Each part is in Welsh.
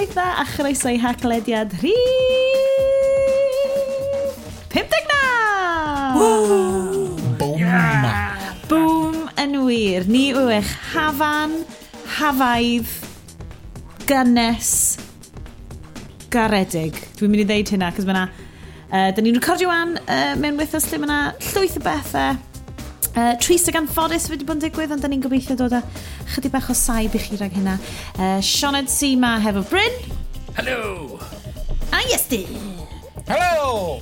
Bore dda a chroeso i haglediad rhi... 59! Boom! Boom yn wir. Ni yw eich hafan, hafaidd, gynnes, garedig. Dwi'n mynd i ddeud hynna, cos mae'na... Uh, da ni'n recordio wan uh, mewn wythnos lle mae'na llwyth o bethau. Uh, tris ag anffodus wedi bod yn digwydd, ond da ni'n gobeithio dod â chydig bach o saib i chi rhag hynna. Uh, Sioned Seema hefo Bryn. Hello. A Iesti! Hello.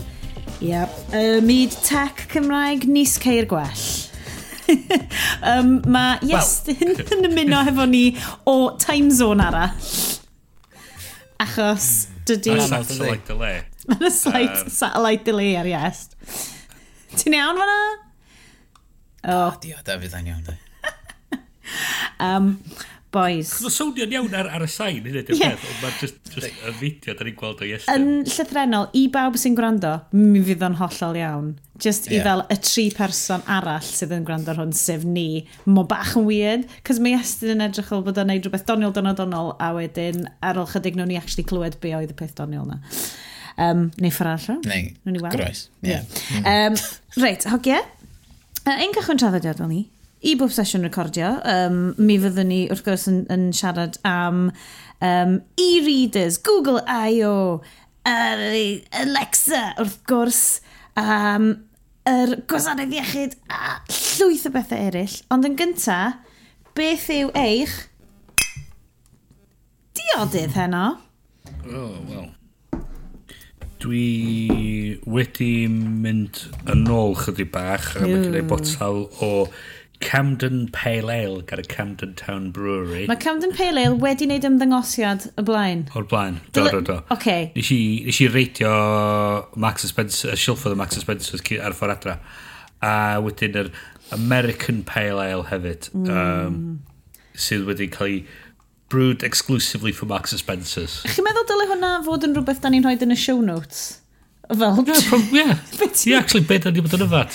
Yep. Uh, Myd Tech Cymraeg nis ceir gwell. um, mae Iestyn well. yn ymuno hefo ni o time zone arall. Achos dydy... Mae'n satellite delay. Mae'n um, satellite delay ar Iest. Ti'n iawn fan'na? O. Oh. Dio, David, yn iawn, di um, boys. Mae'n sownio'n iawn ar, ar y sain, hynny ydy'r yeah. peth. Mae'n just, just y fideo da ni'n gweld o iestyn. Yn llythrenol, i bawb sy'n gwrando, mi fydd o'n hollol iawn. Just yeah. i fel y tri person arall sydd yn gwrando hwn, sef ni. Mo bach yn weird, cos mae Iestyn yn edrych fel bod o'n neud rhywbeth doniol, doniol, doniol, a wedyn ar ôl chydig nhw'n i actually clywed be oedd y peth doniol na. Um, neu ffordd arall? Neu, groes. Yeah. Yeah. Mm. Um, reit, hogia, uh, ein cychwyn traddodiad fel ni, i bob sesiwn recordio, um, mi fyddwn ni wrth gwrs yn, yn siarad am um, e-readers, Google I.O., er, Alexa wrth gwrs, um, yr gwasanaeth iechyd a llwyth o bethau eraill. Ond yn gynta, beth yw eich diodydd heno? Oh, well. Dwi wedi mynd yn ôl chydig bach a mae gen i botel o Camden Pale Ale gyda Camden Town Brewery. Mae Camden Pale Ale wedi wneud ymddangosiad y blaen. O'r blaen, do, do, do. Oce. Nes i, nes i reitio Max Spencer, y silffodd y Max Spencer ar ffordd adra. A wedyn yr American Pale Ale hefyd, mm. um, sydd wedi cael ei brewed exclusively for Max Spencer's. Chi'n meddwl dylai hwnna fod yn rhywbeth da ni'n rhoi yn y show notes? fel... Yeah, from, yeah. Ie, actually, beth o'n i bod yn yfad.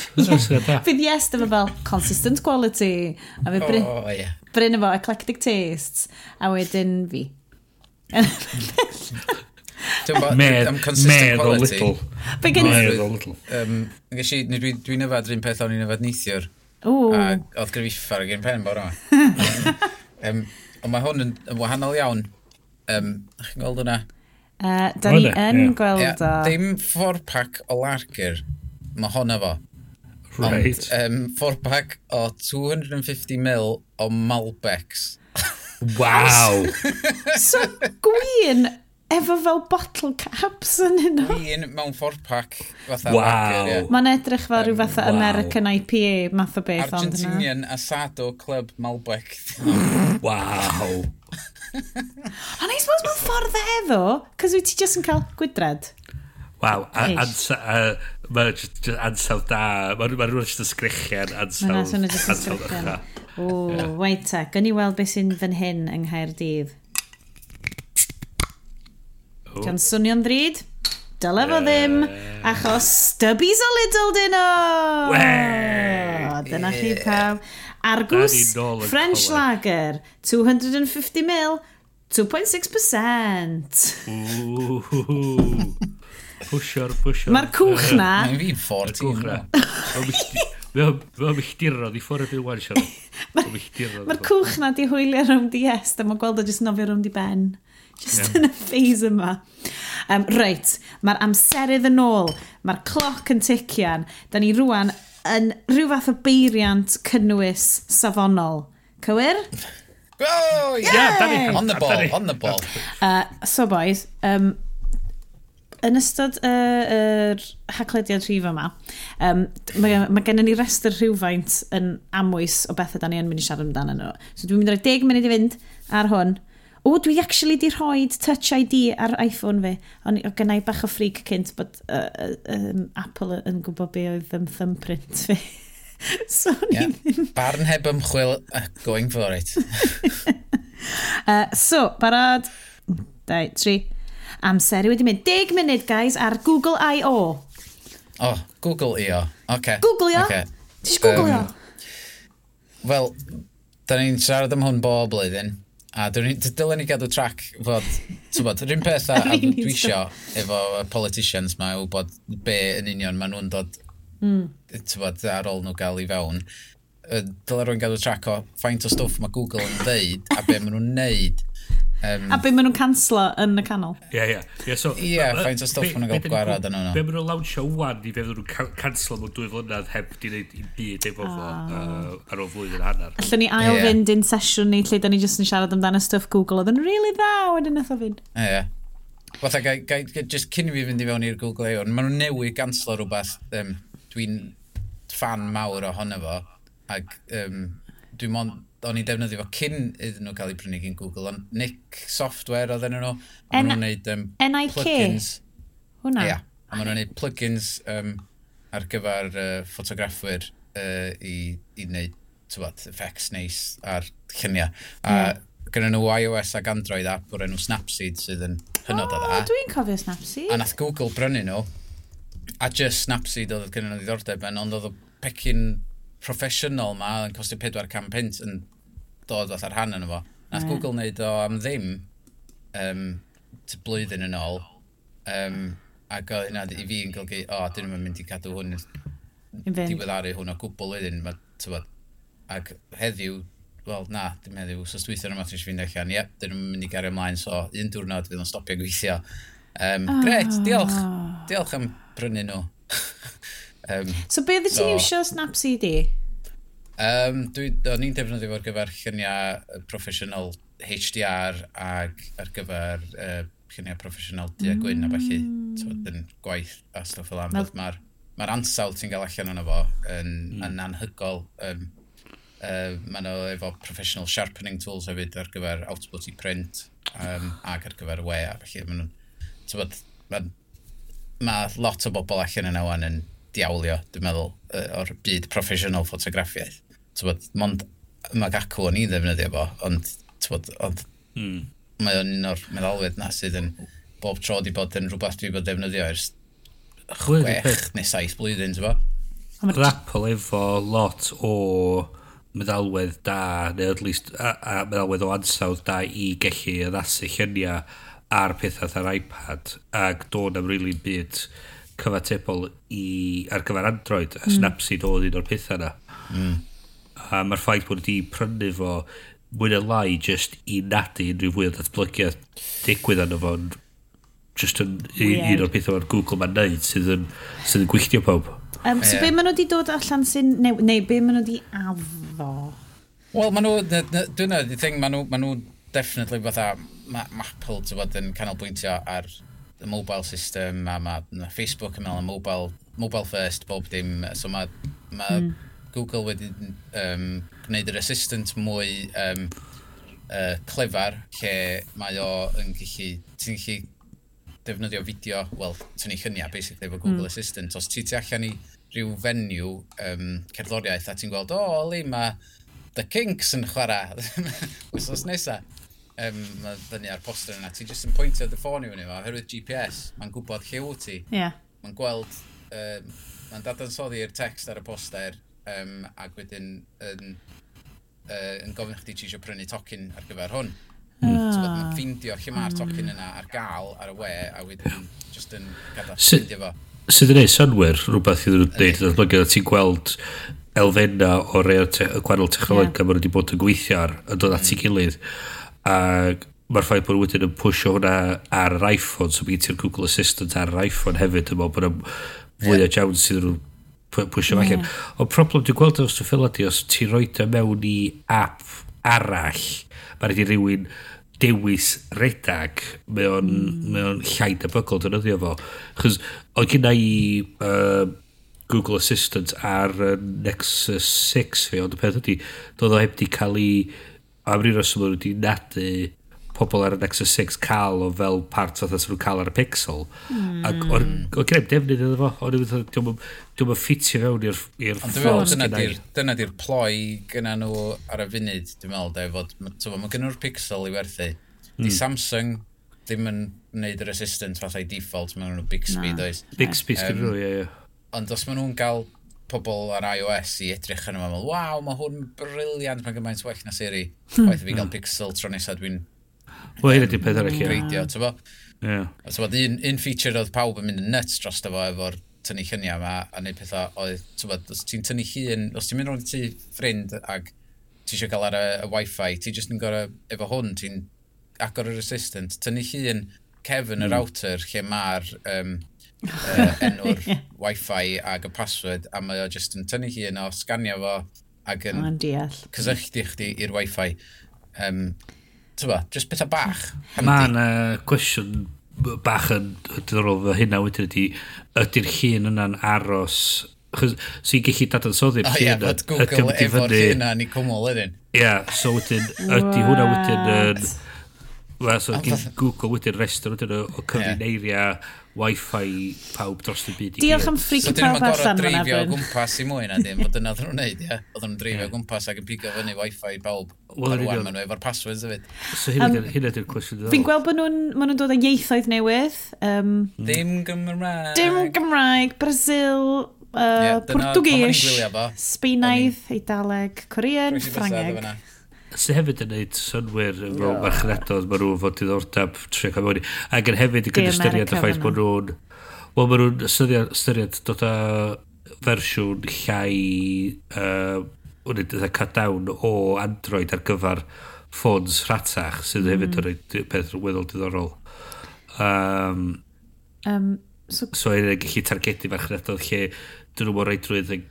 Fydd yes, dyma fel consistent quality. A fi bryn, oh, yeah. bryn efo eclectic tastes. A wedyn fi. Meddwl little. o little. Um, Ges i, dwi'n dwi yfad rhywun peth o'n i'n yfad neithiwr. Ooh. A oedd gryfiffa ar y gen pen bora. um, ond mae hwn yn, yn wahanol iawn. Um, chi'n gweld hwnna? Uh, da ni yn yeah. gweld o... Yeah, dim fforpac o larger, mae honno fo. Right. Ond um, fforpac o 250ml o Malbecs. Wow! so, gwyn efo fel bottle caps yn hynno. Gwyn mewn fforpac. Wow! Lager, yeah. Mae'n edrych fel um, rhyw fatha wow. American IPA math o beth. Argentinian Asado Club Malbec. wow! And I suppose mae'n ffordd efo, cos wyt ti just yn cael gwydred. Waw, mae'n just ansawdd da. Mae'n rhywun jyst yn sgrichian ansawdd. Mae'n jyst yn sgrichian. O, wait a, gynnu weld beth sy'n fan hyn yng Nghaerdydd. Gan swnio'n ddryd? dyle fo ddim, achos stubbies o Lidl dyn nhw! Dyna chi pawb. Argus, French Lager, 250ml, 2.6%. Pwysio'r, pwysio'r. Mae'r cwch na. Mae'n fi'n 14. Mae'n milltirodd i ffordd ydw i'n wan, Sian. Mae'r cwch na di hwylio rhwng di est, a mae'n gweld o jyst nofio rhwng di ben. Just yn y ffeis yma. Um, reit, mae'r amserydd yn ôl, mae'r cloc yn tician, da ni rwan yn rhyw fath o beiriant cynnwys safonol. Cywir? Oh, yeah, yeah on the ball, on the ball. Uh, so boys, um, yn ystod yr uh, er haglediad rhif yma, um, mae, mae gennym ni restr rhywfaint yn amwys o bethau da ni yn mynd i siarad amdano nhw. So dwi'n mynd i roi 10 munud i fynd ar hwn, o, dwi actually di rhoi Touch ID ar iPhone fi. Ond o gynnau bach o ffrig cynt bod uh, uh, um, Apple yn gwybod be oedd ym thumbprint fi. so, yeah. Ddim... Barn heb ymchwil, uh, going for it. uh, so, barod. Dau, tri. Amser i wedi mynd 10 munud, guys, ar Google I.O. Oh, Google I.O. Okay. Google I.O. Okay. Ti'n Google I.O? Um, Wel, da ni'n siarad am hwn bob blwyddyn. A dylen ni gadw trac fod, ti'n bod, rhywun peth a, a dwi isio efo politicians ma, yw bod be yn union maen nhw'n dod, mm. ti'n bod, ar ôl nhw gael i fewn. Dylen rhywun gadw trac o faint o stwff mae Google yn ddeud a be maen nhw'n neud Um, a be maen nhw'n canslo yn y canol. Ie, yeah, ie. Yeah. Yeah, so, yeah, faint o stwff maen nhw'n gael gwarad yn hwnna. Be maen nhw'n lawnsio wan i fe nhw'n canslo mewn dwy flynedd heb di wneud un byd efo fo ah. ar ôl flwyddyn hanner. Allwn ni ail yeah. fynd un sesiwn ni lle da ni jyst yn siarad amdano stuff Google oedd yn really dda wedyn nath o fynd. Ie. Yeah. Fatha, just cyn i fi fynd i fewn i'r Google AI, maen nhw'n newid ganslo rhywbeth um, dwi'n fan mawr ohono fo, ac um, dwi'n mon o'n i'n defnyddio fo cyn iddyn nhw cael eu prynu gyn Google, ond Nick Software oedd enw nhw. Maen nhw'n neud um, NIK. plugins. Hwna? Ia, a maen nhw'n neud plugins um, ar gyfer uh, ffotograffwyr uh, i, i wneud tywod, effects neis ar lluniau. A mm. gyda nhw iOS ac Android app o'r enw Snapseed sydd yn hynod o dda. Oh, dwi'n cofio Snapseed. A nath Google brynu nhw, a just Snapseed oedd gyda nhw ddiddordeb yn, ond oedd y pecyn proffesiynol ma yn costio 400 pint yn dod o'r rhan yn efo. Nath mm. Google wneud o am ddim um, ty blwyddyn yn ôl. Um, ac oedd hynna i fi yn golygu, o, oh, dyn nhw'n mynd i cadw hwn, diweddaru hwn o gwbl iddyn. ma, tywod. Ac heddiw, wel, na, dim heddiw, so dwi'n ddim yn fynd allan, ie, dyn nhw'n mynd i gario ymlaen, so un diwrnod fydd o'n stopio gweithio. Um, oh. Ah. Gret, diolch, diolch am prynu nhw. um, so, beth ydy ti'n so, iwsio Snapseed i? Um, dwi, o'n i'n defnyddio ar gyfer lluniau proffesiynol HDR ag ar gyfer uh, lluniau proffesiynol du a gwyn mm. a falle so, yn gwaith a stwff fel am. Mae'r ma ansawdd ti'n cael allan o'n efo yn, mm. yn anhygol. Um, uh, Mae nhw efo professional sharpening tools hefyd ar gyfer output i print um, ag ar gyfer we a falle. Mae nhw'n... Mae ma lot o bobl allan yna wan yn diawlio, dwi'n meddwl, uh, o'r byd proffesiynol ffotograffiaeth tywod, mond mae gacw o'n i ddefnyddio fo, ond, tywod, ond mm. mae o'n un o'r meddalwedd na sydd yn bob tro di bod yn rhywbeth dwi bod defnyddio ers chwech neu saith blwyddyn, ti'n bo? Rappel efo lot o meddalwedd da, neu at least a, a meddalwedd o ansawdd da i gellu addasu lluniau ar pethau ar iPad ac dod am rili'n byd cyfatebol i, ar gyfer Android a mm. Snapseed oedd un o'r pethau yna. Mm a mae'r ffaith bod wedi prynu fo mwy na lai just i nadu unrhyw fwy o datblygiad digwydd arno fo'n just yn yeah. un o'r pethau mae'r Google ma'n neud sydd yn, sydd yn gwylltio pob. Um, so yeah. be maen nhw wedi dod allan sy'n... Neu, neu be maen nhw wedi addo? Wel, maen nhw... Dwi'n meddwl, thing, maen nhw, maen nhw definitely fatha... Mae ma Apple, ti'n bod, yn canolbwyntio ar y mobile system a mae ma Facebook yn meddwl mobile, mobile first, bob dim. So mae ma, mm Google wedi um, gwneud yr assistant mwy um, uh, clefar, lle mae o yn gallu, ti'n gallu defnyddio fideo, wel, tynnu lluniau, basically, efo Google mm. Assistant. Os ti ti allan i rhyw fenyw um, cerddoriaeth a ti'n gweld, o, oh, Oli, mae The Kinks yn chwarae, wsos nesa. Um, mae fyny ar poster yna, ti'n just yn pwyntio dy ffôn i fyny fo, oherwydd GPS, mae'n gwybod lle wyt ti. Yeah. Mae'n gweld, um, mae'n dadansoddi'r text ar y poster, um, ac wedyn yn, uh, yn gofyn chdi ti eisiau prynu tocyn ar gyfer hwn. Mm. So, ah. mae'n ffeindio lle mae'r tocyn hmm. yna ar gael ar y we, a wedyn just yn gadael ffeindio fo. Sydd yn ei synwyr rhywbeth iddyn nhw'n neud yn adnogiad, ti'n gweld elfenna o rei te gwahanol technoleg yeah. maen nhw wedi bod yn gweithio ar yn dod at ei hmm. gilydd A mae'r ffaith bod wedyn yn pwysio hwnna ar yr iPhone so mae gen ti'r Google Assistant ar yr iPhone hefyd yma bod yna fwy o jawn sydd nhw'n pwysio yeah. allan. O problem dwi'n gweld os dwi'n ffilio os ti rhoi o mewn i app arall, mae wedi rhywun dewis redag mewn, mm. mewn llai debygol dyn nhw fo. Chos oedd gyda i uh, Google Assistant ar uh, Nexus 6 fe, ond y peth ydy, doedd o heb di cael ei am rhywun os ydyn wedi nadu pobl ar y Nexus 6 cael o fel part oedd thas nhw'n cael ar y Pixel. Mm. Ac o'n gen i'n defnydd iddo fo, o'n i'n ffitio fewn i'r ffos gyda i. Dyna di'r ploi gyda nhw ar y funud, dwi'n meddwl, de, fod, mae gen nhw'r Pixel i werthu. Mm. Di hmm. Samsung ddim yn wneud yr assistant fath ei default, mae nhw'n Bixby, does? Bixby sgyn nhw, ie, ie. Ond os maen nhw'n cael pobl ar iOS i edrych yn yma, waw, mae hwn briliant, mae gymaint well na Siri. Waith fi gael Pixel tro nesaf dwi'n Wel, hyn ydy'r peth arall, ie. Peidio, ti'n bo? Ie. un, un feature oedd pawb yn mynd yn nuts dros efo efo'r tynnu lluniau yma a neud pethau oedd, ti'n bod, os ti'n tynnu llun, os ti'n mynd rhwng ti ffrind ag ti eisiau cael ar y, y wifi, ti jyst yn gorau, efo hwn, ti'n agor yr assistant, tynnu hun Kevin mm. router lle mae'r um, uh, enw'r wifi ag y password a mae o jyst yn tynnu llun o sganio fo ac yn cysylltu chdi i'r wifi. Um, tyfa, just beth o bach. Mae yna cwestiwn bach yn diddorol fy hynna wedyn ydy, ydy'r llun yna'n aros Chos, so i gallu dadansoddi'r oh, yeah, llun ydy Google efo'r llun yna'n i cwmwl wedyn. Ie, yeah, so wedyn, ydy hwnna wedyn yn... Uh, Wel, so, gen Google wedyn restr wedyn o, o cyfrineiriau yeah. wifi pawb dros y byd. Diolch am ffric so, pawb allan fyna. So, dreifio o gwmpas i mwy na dim, bod dyna ddyn nhw'n neud, ie. Oedden nhw'n dreifio o gwmpas ac yn pigo fyny wifi pawb. Wel, rwan wan maen nhw efo'r passwords hefyd. So, hyn ydy'r cwestiwn. Fi'n gweld bod nhw'n nhw dod â ieithoedd newydd. Um, Dim Gymraeg. Dim Gymraeg, Brazil, uh, yeah, Portugis, Sbaenaidd, Eidaleg, Corean, Ffrangeg sy'n hefyd yn neud synwyr mewn marchnadodd maen nhw'n fod diddordeb tre cael mewn i. Ac yn hefyd yn gyda ystyried y ffaith bod nhw'n wel maen nhw'n ystyried dod â fersiwn llai uh, wneud eitha cut down o Android ar gyfer ffôns rhatach sydd hefyd yn rhoi peth weddol diddorol. Um, um, so, so yn gallu targedu farchnadoedd lle dyn nhw'n rhaid drwy'n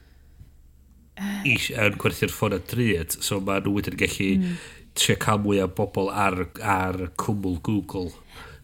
is, yn gwerthu'r ffôn a dryd, so mae nhw wedyn yn gallu mm. trio cael mwy o bobl ar, ar cwmwl Google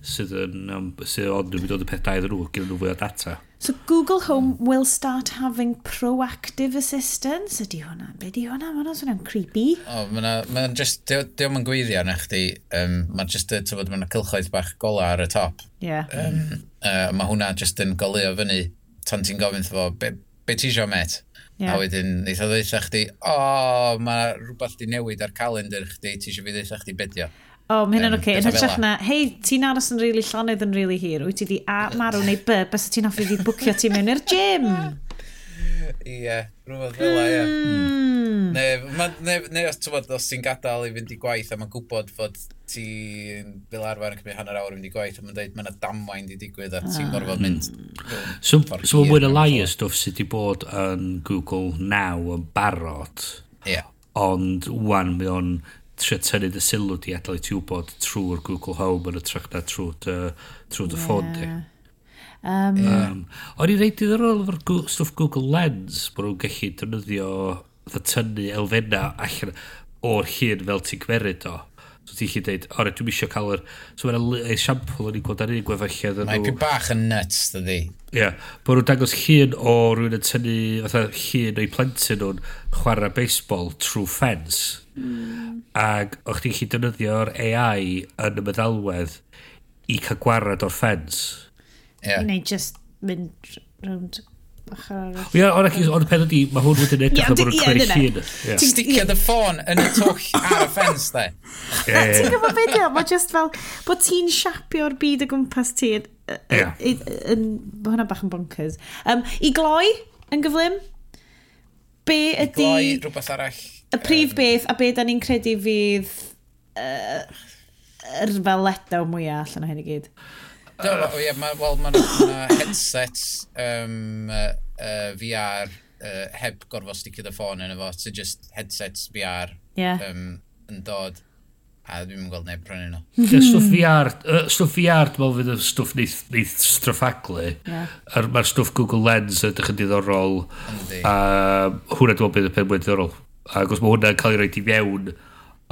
sydd yn um, sydd ond yn mynd oedd y peth da iddyn nhw gyda nhw fwy o data. So Google Home will start having proactive assistance. Ydy hwnna? Be di hwnna? Mae hwnna swnio'n creepy. O, oh, mae'n ma just, diolch yn gweithio na chdi. Um, mae'n just, ti'n bod, mae'n cylchoedd bach gola ar y top. Yeah. Um, uh, mae hwnna just yn golio fyny tan ti'n gofyn fo, be, be ti isio met? Yeah. A wedyn, neitha ddeitha chdi, o, oh, mae rhywbeth di newid ar calendar chdi, ti eisiau fi ddeitha chdi bedio. O, oh, mae hynna'n oce. Okay. Yn hytrach na, hei, ti'n aros yn rili really llonydd yn rili really hir, wyt ti di A marw neu B, bys ti'n hoffi fi bwcio ti mewn i'r gym? E, ie, rhywbeth fel ie. Mm. Neu, ma, neu, neu os ti'n bod, os ti'n gadael i fynd i gwaith a mae'n gwybod fod ti fel arfer yn cymryd hanner awr i fynd i gwaith a mae'n dweud mae'n damwain di digwydd a ti'n gorfod hmm. mynd. So, so mae'n mwy o lai y stwff sydd wedi bod yn Google Now yn barod. Ie. Ond wan, mae o'n trio tynnu dy sylw di adael i ti wybod trwy'r Google Home yn y trach na trwy dy, trwy dy ffôn di. Um, um, o'n i'n reid ddiddorol efo'r stwff Google Lens bod nhw'n gallu defnyddio dda tynnu elfenna allan o'r hun fel ti'n gwerid o. So ti'n chi dweud, o, dwi'n eisiau cael yr... So mae'n esiampl o'n i'n gweld ar un gwefallad. Mae'n nhw... bach yn nuts, dydi. Ie. Yeah, bod nhw'n dangos hun o rhywun yn tynnu, fatha hun o'i plentyn nhw'n chwarae baseball trwy ffens. Mm. Ac o'ch ti'n chi defnyddio'r AI yn y meddalwedd i cael gwarad o'r ffens. Yeah. I just mynd rownd Ie, ond ac o'r peth ydi, mae hwn wedi'n edrych yn bod yn creu llun. Ti'n sticio dy ffôn yn y twll ar y ffens, de. Ti'n gwybod beth yw? Mae just fel, bod ti'n siapio'r byd o gwmpas ti yn... Mae hwnna bach yn bonkers. Um, I gloi, yn gyflym, be ydi... Gloi, rhywbeth arall. Y prif beth a be da ni'n credu fydd yr fel letdown mwyaf allan o hyn i gyd. Do, uh, yeah, ma, wel, mae ma headsets um, uh, uh, VR uh, heb gorfod sticio dy ffôn yn efo, so just headsets VR yeah. um, yn dod a dwi'n mynd gweld neb prynu nhw. Ie, mhm. stwff VR, uh, stwff VR dwi'n meddwl fydd y stwff neith, neith straffaglu. Yeah. Mae'r stwff Google Lens yn ydych yn diddorol. Yndi. A hwnna dwi'n meddwl bydd y pen mwyn diddorol. Ac os mae hwnna'n cael ei roi i fewn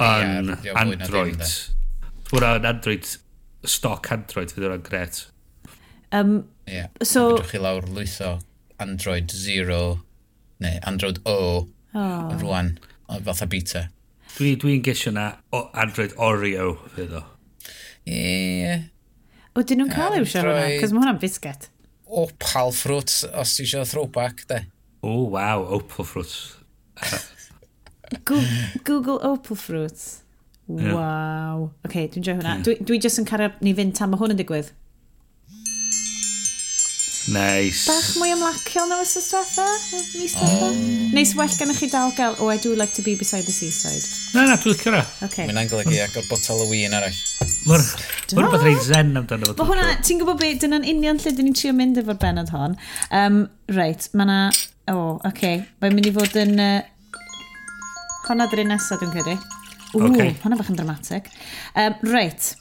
yn Android. Hwnna yn Android stock Android fydd o'n gret. Um, yeah. So... Fydwch chi lawr lwytho Android 0, neu Android O, oh. rwan, o fatha beta. Dwi'n dwi, gesio na o Android Oreo fydd o. Ie. O, dyn nhw'n cael i'w siarad hwnna? Cos mae hwnna'n biscuit. Opal fruit, os ti eisiau throwback, de. O, oh, waw, Opal Fruits. Google Opal Fruits. Yeah. Waw. Oce, okay, dwi'n joio hwnna. Yeah. Dwi, dwi jyst yn cario ni fynd tan mae hwn yn digwydd. Nice. Bach mwy ymlaciol na wythnos diwetha, mis diwetha. Oh. Neis well gennych chi dal gael, oh, I do like to be beside the seaside. Na, na, dwi'n lycio Okay. Mae'n anglygu hmm. ac o'r botel o wyn arall. Mae'n rhywbeth rhaid zen amdano fo. hwnna, ti'n gwybod beth, dyna'n union lle dyn ni'n trio mynd efo'r benod hon. Um, reit, mae na... O, oh, oce. Okay. Mae'n mynd i fod yn... Uh, honna dyn nesaf, dwi'n credu. Ww, okay. hwnna fach yn dramatic. Um, reit.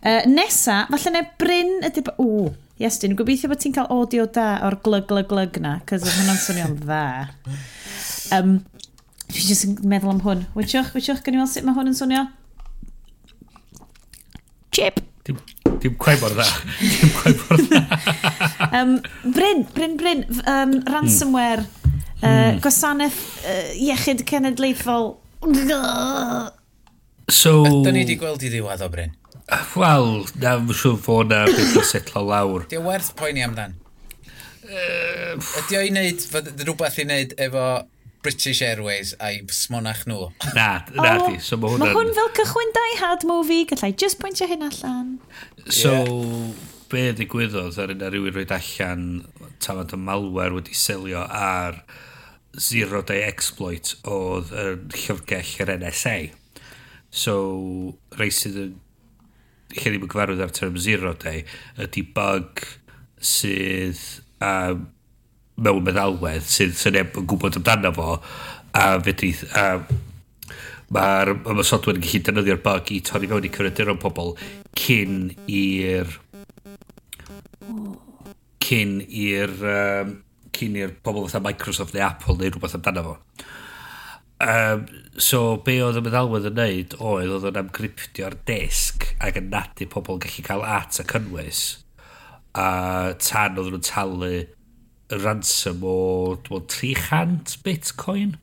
Uh, nesa, falle ne Bryn ydy... Ww, yes, dwi'n gobeithio bod ti'n cael audio da o'r glug, glug, glug na, cos oedd hwnna'n swnio'n dda. Um, Dwi jyst yn meddwl am hwn. Wytiwch, wytiwch, gan i weld sut mae hwn yn swnio. Chip! Dim cwai mor dda. Dim cwai mor dda. um, Bryn, Bryn, Bryn. Um, ransomware. Mm. Uh, hmm. gwasanaeth uh, iechyd cenedlaethol. So... Ydy ni wedi gweld i ddiwedd o Bryn? Wel, na, fy siw fod na beth o setlo lawr. Di o werth poeni amdan? Uh, Ydy i wneud, rhywbeth i wneud efo British Airways a'i smonach nhw. Na, na oh, di. So mae hwnna... Mae hwn fel cychwyn Die Hard movie, gallai just pwyntio hyn allan. So, yeah. be ddigwyddodd ar yna rhywun roed allan tafod y malware wedi selio ar zero day exploit oedd yn llyfrgell yr NSA. So, rei sydd yn lle ddim yn cyfarwydd ar term zero day, ydy bug sydd um, mewn meddalwedd sydd sy'n neb yn gwybod amdano fo a fedrith a mae'r ymwysodwyr yn gallu defnyddio'r bug i torri mewn i cyfrifiaduron pobl cyn i'r cyn i'r um, cyn i'r pobl fatha Microsoft neu Apple neu rhywbeth amdano fo. Um, so, be oedd y meddalwedd yn neud oedd oedd yn amgryptio'r desg ac yn nadu pobl yn gallu cael at y cynnwys a tan oedd nhw'n talu y ransom o 300 bitcoin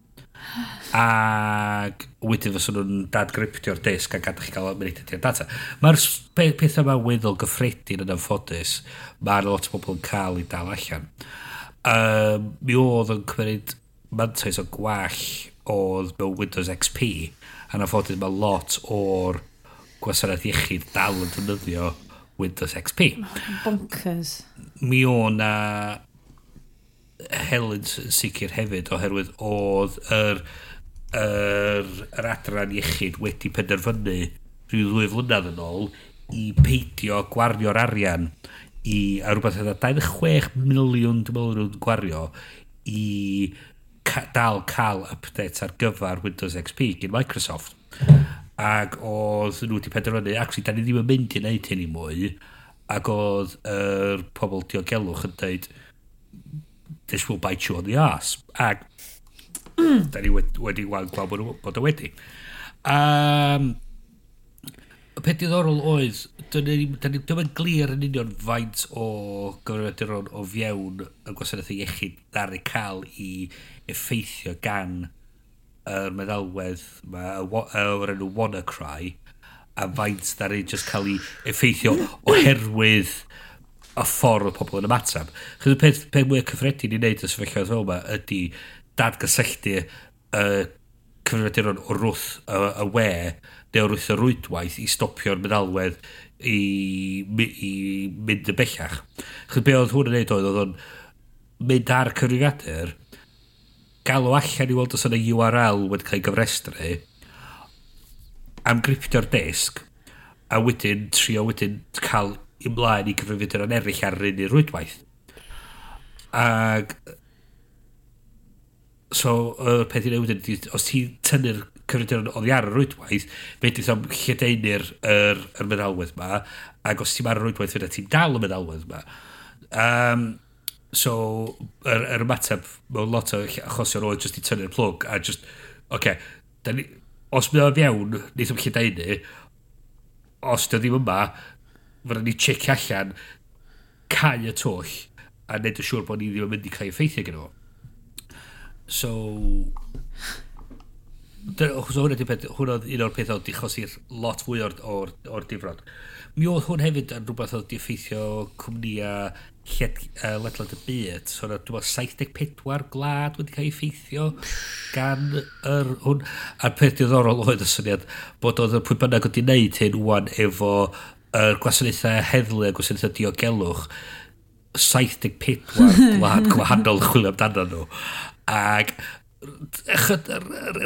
ac wedyn fysyn nhw'n dadgryptio'r disg a gadael chi gael ymwneud data. Mae'r pethau yma weddol gyffredin yn anffodus, mae'r lot o bobl yn cael ei dal allan. Um, mi oedd yn cymryd mantais o gwall oedd mewn Windows XP a na ffodus mae lot o'r gwasanaeth iechyd dal yn defnyddio Windows XP. Bonkers. Mi o na Helen sicr hefyd oherwydd oedd yr, yr, yr adran iechyd wedi penderfynu rhyw ddwy flynedd yn ôl i peidio gwario'r arian i a rhywbeth yna 26 miliwn dwi'n meddwl nhw'n gwario i dal cael update ar gyfer Windows XP gyn Microsoft. Ac oedd nhw wedi penderfynu, actually, da ni ddim yn mynd i wneud hyn i mwy. Ac oedd yr er pobl diogelwch yn dweud, this will bite you on the ass. Ac mm. da ni wedi, wedi gweld bod o wedi. Um, peth diddorol oedd, dyn ni ddim yn glir yn union faint o gyfrifiaduron o fiewn y gwasanaeth iechyd ddar i cael i effeithio gan yr meddalwedd o'r enw WannaCry a faint ddar i just cael ei effeithio oherwydd y ffordd o pobl yn ymatab. Chos y peth, peth mwy cyffredin i wneud y sefyllfaoedd fel yma ydy dadgysylltu y uh, cyfrifiaduron o rwth y, y we neu wrth y rwydwaith i stopio'r meddalwedd i, i mynd y bellach. Chyd be oedd hwn yn neud oedd, oedd o'n mynd ar cyfrifiadur, galw allan i weld os yna URL wedi cael ei gyfrestru, amgryptio'r desg, a wedyn trio wedyn cael ymlaen i gyfrifiadur yn eraill ar yr un rwydwaith. Ac so, y peth i newid ydy, os ti tynnu'r cyfrifiadur oedd i ar y rwydwaith, fe beth am lledeunir yr, yr meddalwedd yma, ac os ti'n ar y rwydwaith fe ti'n dal y meddalwedd yma. Um, so, yr, yr ymateb mewn lot o achosion oedd jyst i tynnu'r plwg, a jyst, oce, okay, ni, os mi oedd iawn, nid yw'n lledeunu, os dy ddim yma, fydda ni checio allan cau y twll a wneud yn siŵr bod ni ddim yn mynd i cael effeithio gyda fo. So, Achos hwnna di peth, hwnna un o'r pethau oedd di chosi'r lot fwy o'r, or, or difrod. Mi oedd hwn hefyd yn rhywbeth oedd di effeithio cwmnïa lled, uh, ledled y byd. So na, dwi'n 74 glad wedi cael ei effeithio gan yr hwn. A'r peth diddorol oedd y syniad bod oedd y pwy bynnag wedi wneud hyn wwan efo y gwasanaethau heddlu a gwasanaethau diogelwch 74 gwlad gwahanol chwilio amdano nhw. Ac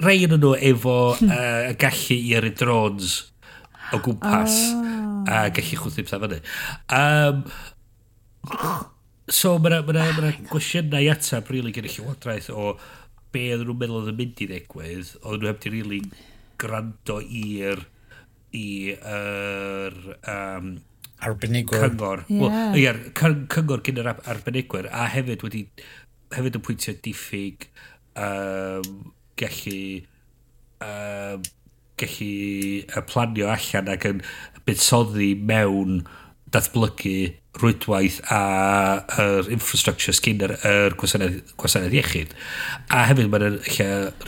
rei yn nhw efo uh, gallu i ar y drones o gwmpas oh. a gallu chwthu pethau fyny. Um, so mae yna ma ma oh gwestiynau atab really gen i llywodraeth o be oedd nhw'n meddwl oedd yn mynd i ddegwydd, oedd nhw heb di really grando i'r i yr um, arbenigwyr. Cyngor. Yeah. Well, yeah, cyngor gyda'r arbenigwyr a hefyd wedi hefyd yn pwyntio diffyg um, gallu um, gallu planio allan ac yn buddsoddi mewn datblygu rwydwaith a yr infrastructure sgyn yr, yr gwasanaeth, gwasanaeth iechyd. A hefyd mae'n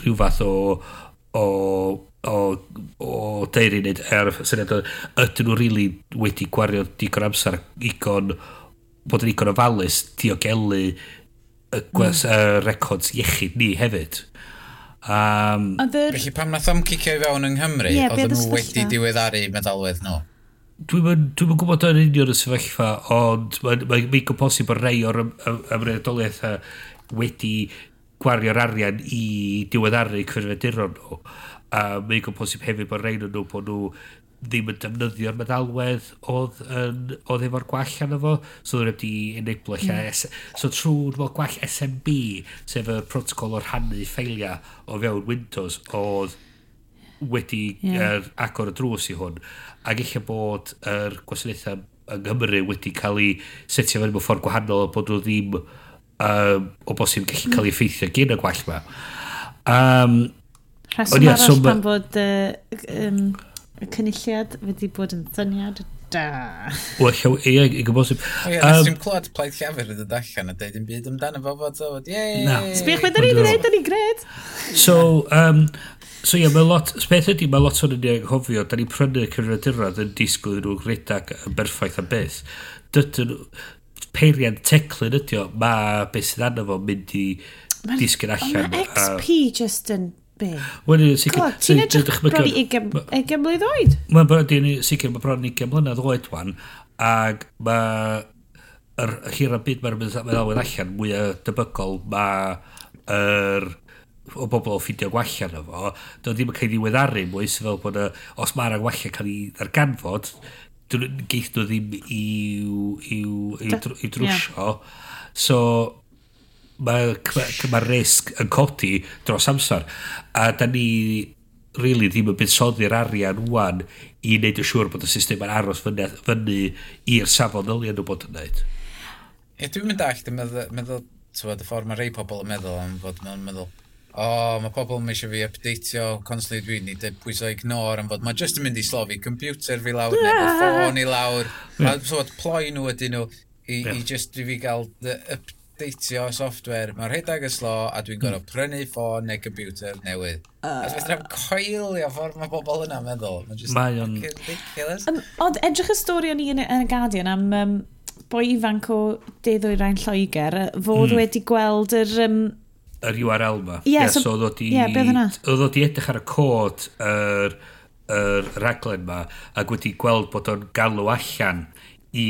rhyw fath o, o o, o deiri wneud er syniad o ydyn nhw rili really wedi gwario digon amser igon bod yn igon ofalus diogelu y gwers mm. uh, records iechyd ni hefyd. Um, there... Felly pam nath am cicio i fewn yng Nghymru, yeah, oedd nhw wedi diweddaru meddalwedd nhw? Dwi'n dwi gwybod yn union y sefyllfa, ond mae'n ma, ma, ma posib o rei o'r ymwneudoliaeth wedi gwario'r arian i diweddaru cyfrifiaduron nhw. A mae'n gwybod posib hefyd bod rhain yn nhw bod nhw ddim yn defnyddio'r meddalwedd oedd, yn, oedd efo'r gwall arno fo, so oedd wedi enablo lle. Mm. So trwy fel gwall SMB, sef y protocol o'r rhannu ffeiliau o fewn Windows, oedd wedi yeah. er, agor y drws i hwn. Ac eich bod yr er gwasanaethau yng Nghymru wedi cael ei setio fewn mewn ffordd gwahanol bod nhw ddim um, o bosib gallu cael ei mm. effeithio gyn y gwall yma. Um, Rheswm arall so, pan bod uh, um, Y cynulliad wedi bod yn syniad da. Wel, ie, i gwybod sy'n... O ie, nes i'n clywed plaid llafur yn dod allan a dweud yn byd amdano fo fod o, Ie, ie! Na. Sbych beth ni'n gwneud, da ni gred! So, um, So ie, yeah, mae lot, beth ydy, mae lot o'n ni anghofio, da ni'n prynu cyfrifiadurodd yn disgwyl nhw'n rhedag yn berffaith am beth. Dydyn nhw, peiriant teclyn ydy o, mae beth sydd anna fo mynd i disgyn allan. Mae XP just yn Be? Wel, sicr... Ti'n edrych bron i 20 mlynedd oed? Mae'n bron i sicr, mae bron i 20 mlynedd oed wan, ac mae yr hir a byd mae'r meddalwedd allan mwy o debygol mae yr o bobl o ffidio gwella na fo, do ddim yn cael ei weddaru mwy, sef fel bod os mae'r gwella cael ei ddarganfod, geith nhw ddim i'w, iw, iw, iw drwsio. So, mae ma risg yn codi dros amser. A da ni really ddim yn buddsoddi'r arian wwan i wneud yn siŵr bod y system yn aros fyny, fyny i'r safon ddyliau nhw bod yn wneud. Ie, dwi'n mynd all, dwi'n meddwl, meddwl tywed, y ffordd mae rei pobl yn meddwl am fod yn meddwl, o, oh, mae pobl yn eisiau fi updateio constantly dwi'n ni, dwi'n pwysau ignore am fod, mae just yn mynd i slofi computer fi lawr, neu ffôn i lawr, mae yeah. tywed, ploi nhw ydyn nhw i, yeah. i just i fi gael the update deitio software, mae'r rhedeg y slo a dwi'n gorfod hmm. prynu ffôn neu computer newydd. Uh, a dwi'n meddwl coelio ffordd mae bobl yna meddwl. Mae o'n... ridiculous. Um, ond edrych y stori o'n i yn, y Guardian am um, boi ifanc o deddoedd rhain Lloegr, fod mm. wedi gweld yr... Um, yr URL ma. Yeah, yeah, so, so oedd yeah, o di edrych ar y cod yr yr raglen ma ac wedi gweld bod o'n galw allan i,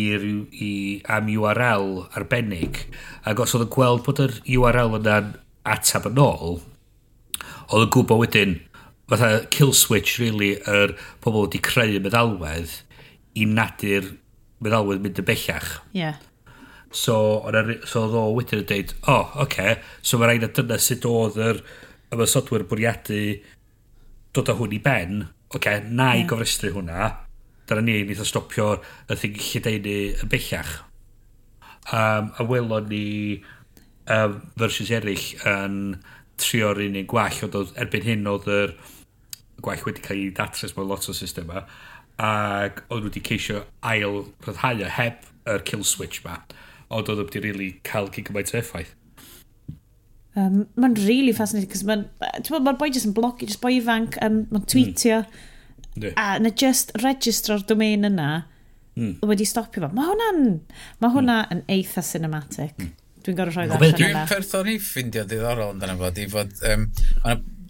i, am URL arbennig ac os oedd yn gweld bod yr URL yna'n atab yn ôl oedd yn gwybod wedyn fatha kill switch really yr er pobl wedi creu meddalwedd i nadu'r meddalwedd mynd y bellach yeah. so, on, so oedd o wedyn yn dweud o oh, oce okay. so mae rhaid na dyna sut oedd yr ymysodwyr bwriadu dod â hwn i ben oce okay, na i yeah. gofrestru hwnna dyna ni, nid o stopio y thingillid eini yn bellach. Um, a welon ni um, versus eraill yn trio'r un un gwell, ond erbyn hyn oedd yr gwell wedi cael ei datrys mewn lot o systema, ac oedd wedi ceisio ail rhyddhau o heb yr kill switch ma, ond oedd wedi really cael cyn gymaint o effaith. Um, mae'n really fascinating, cos mae'n ma boi jyst yn blogi, jyst boi ifanc, um, mae'n hmm. tweetio, mm A na just registro'r domain yna mm. wedi stopio fo. Mae hwnna'n ma hmm. hwnna mm. yn eitha cinematic. Mm. Dwi'n gorau rhoi allan yna. Dwi'n person i ffindio diddorol yn dyna fod, fod, um,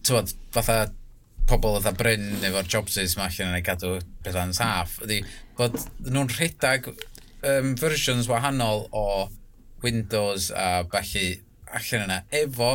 tywod, fatha pobl oedd a Bryn efo'r jobsys mae allan yn ei gadw bethau'n saff, ydy bod nhw'n rhedag um, versions wahanol o Windows a felly allan yna efo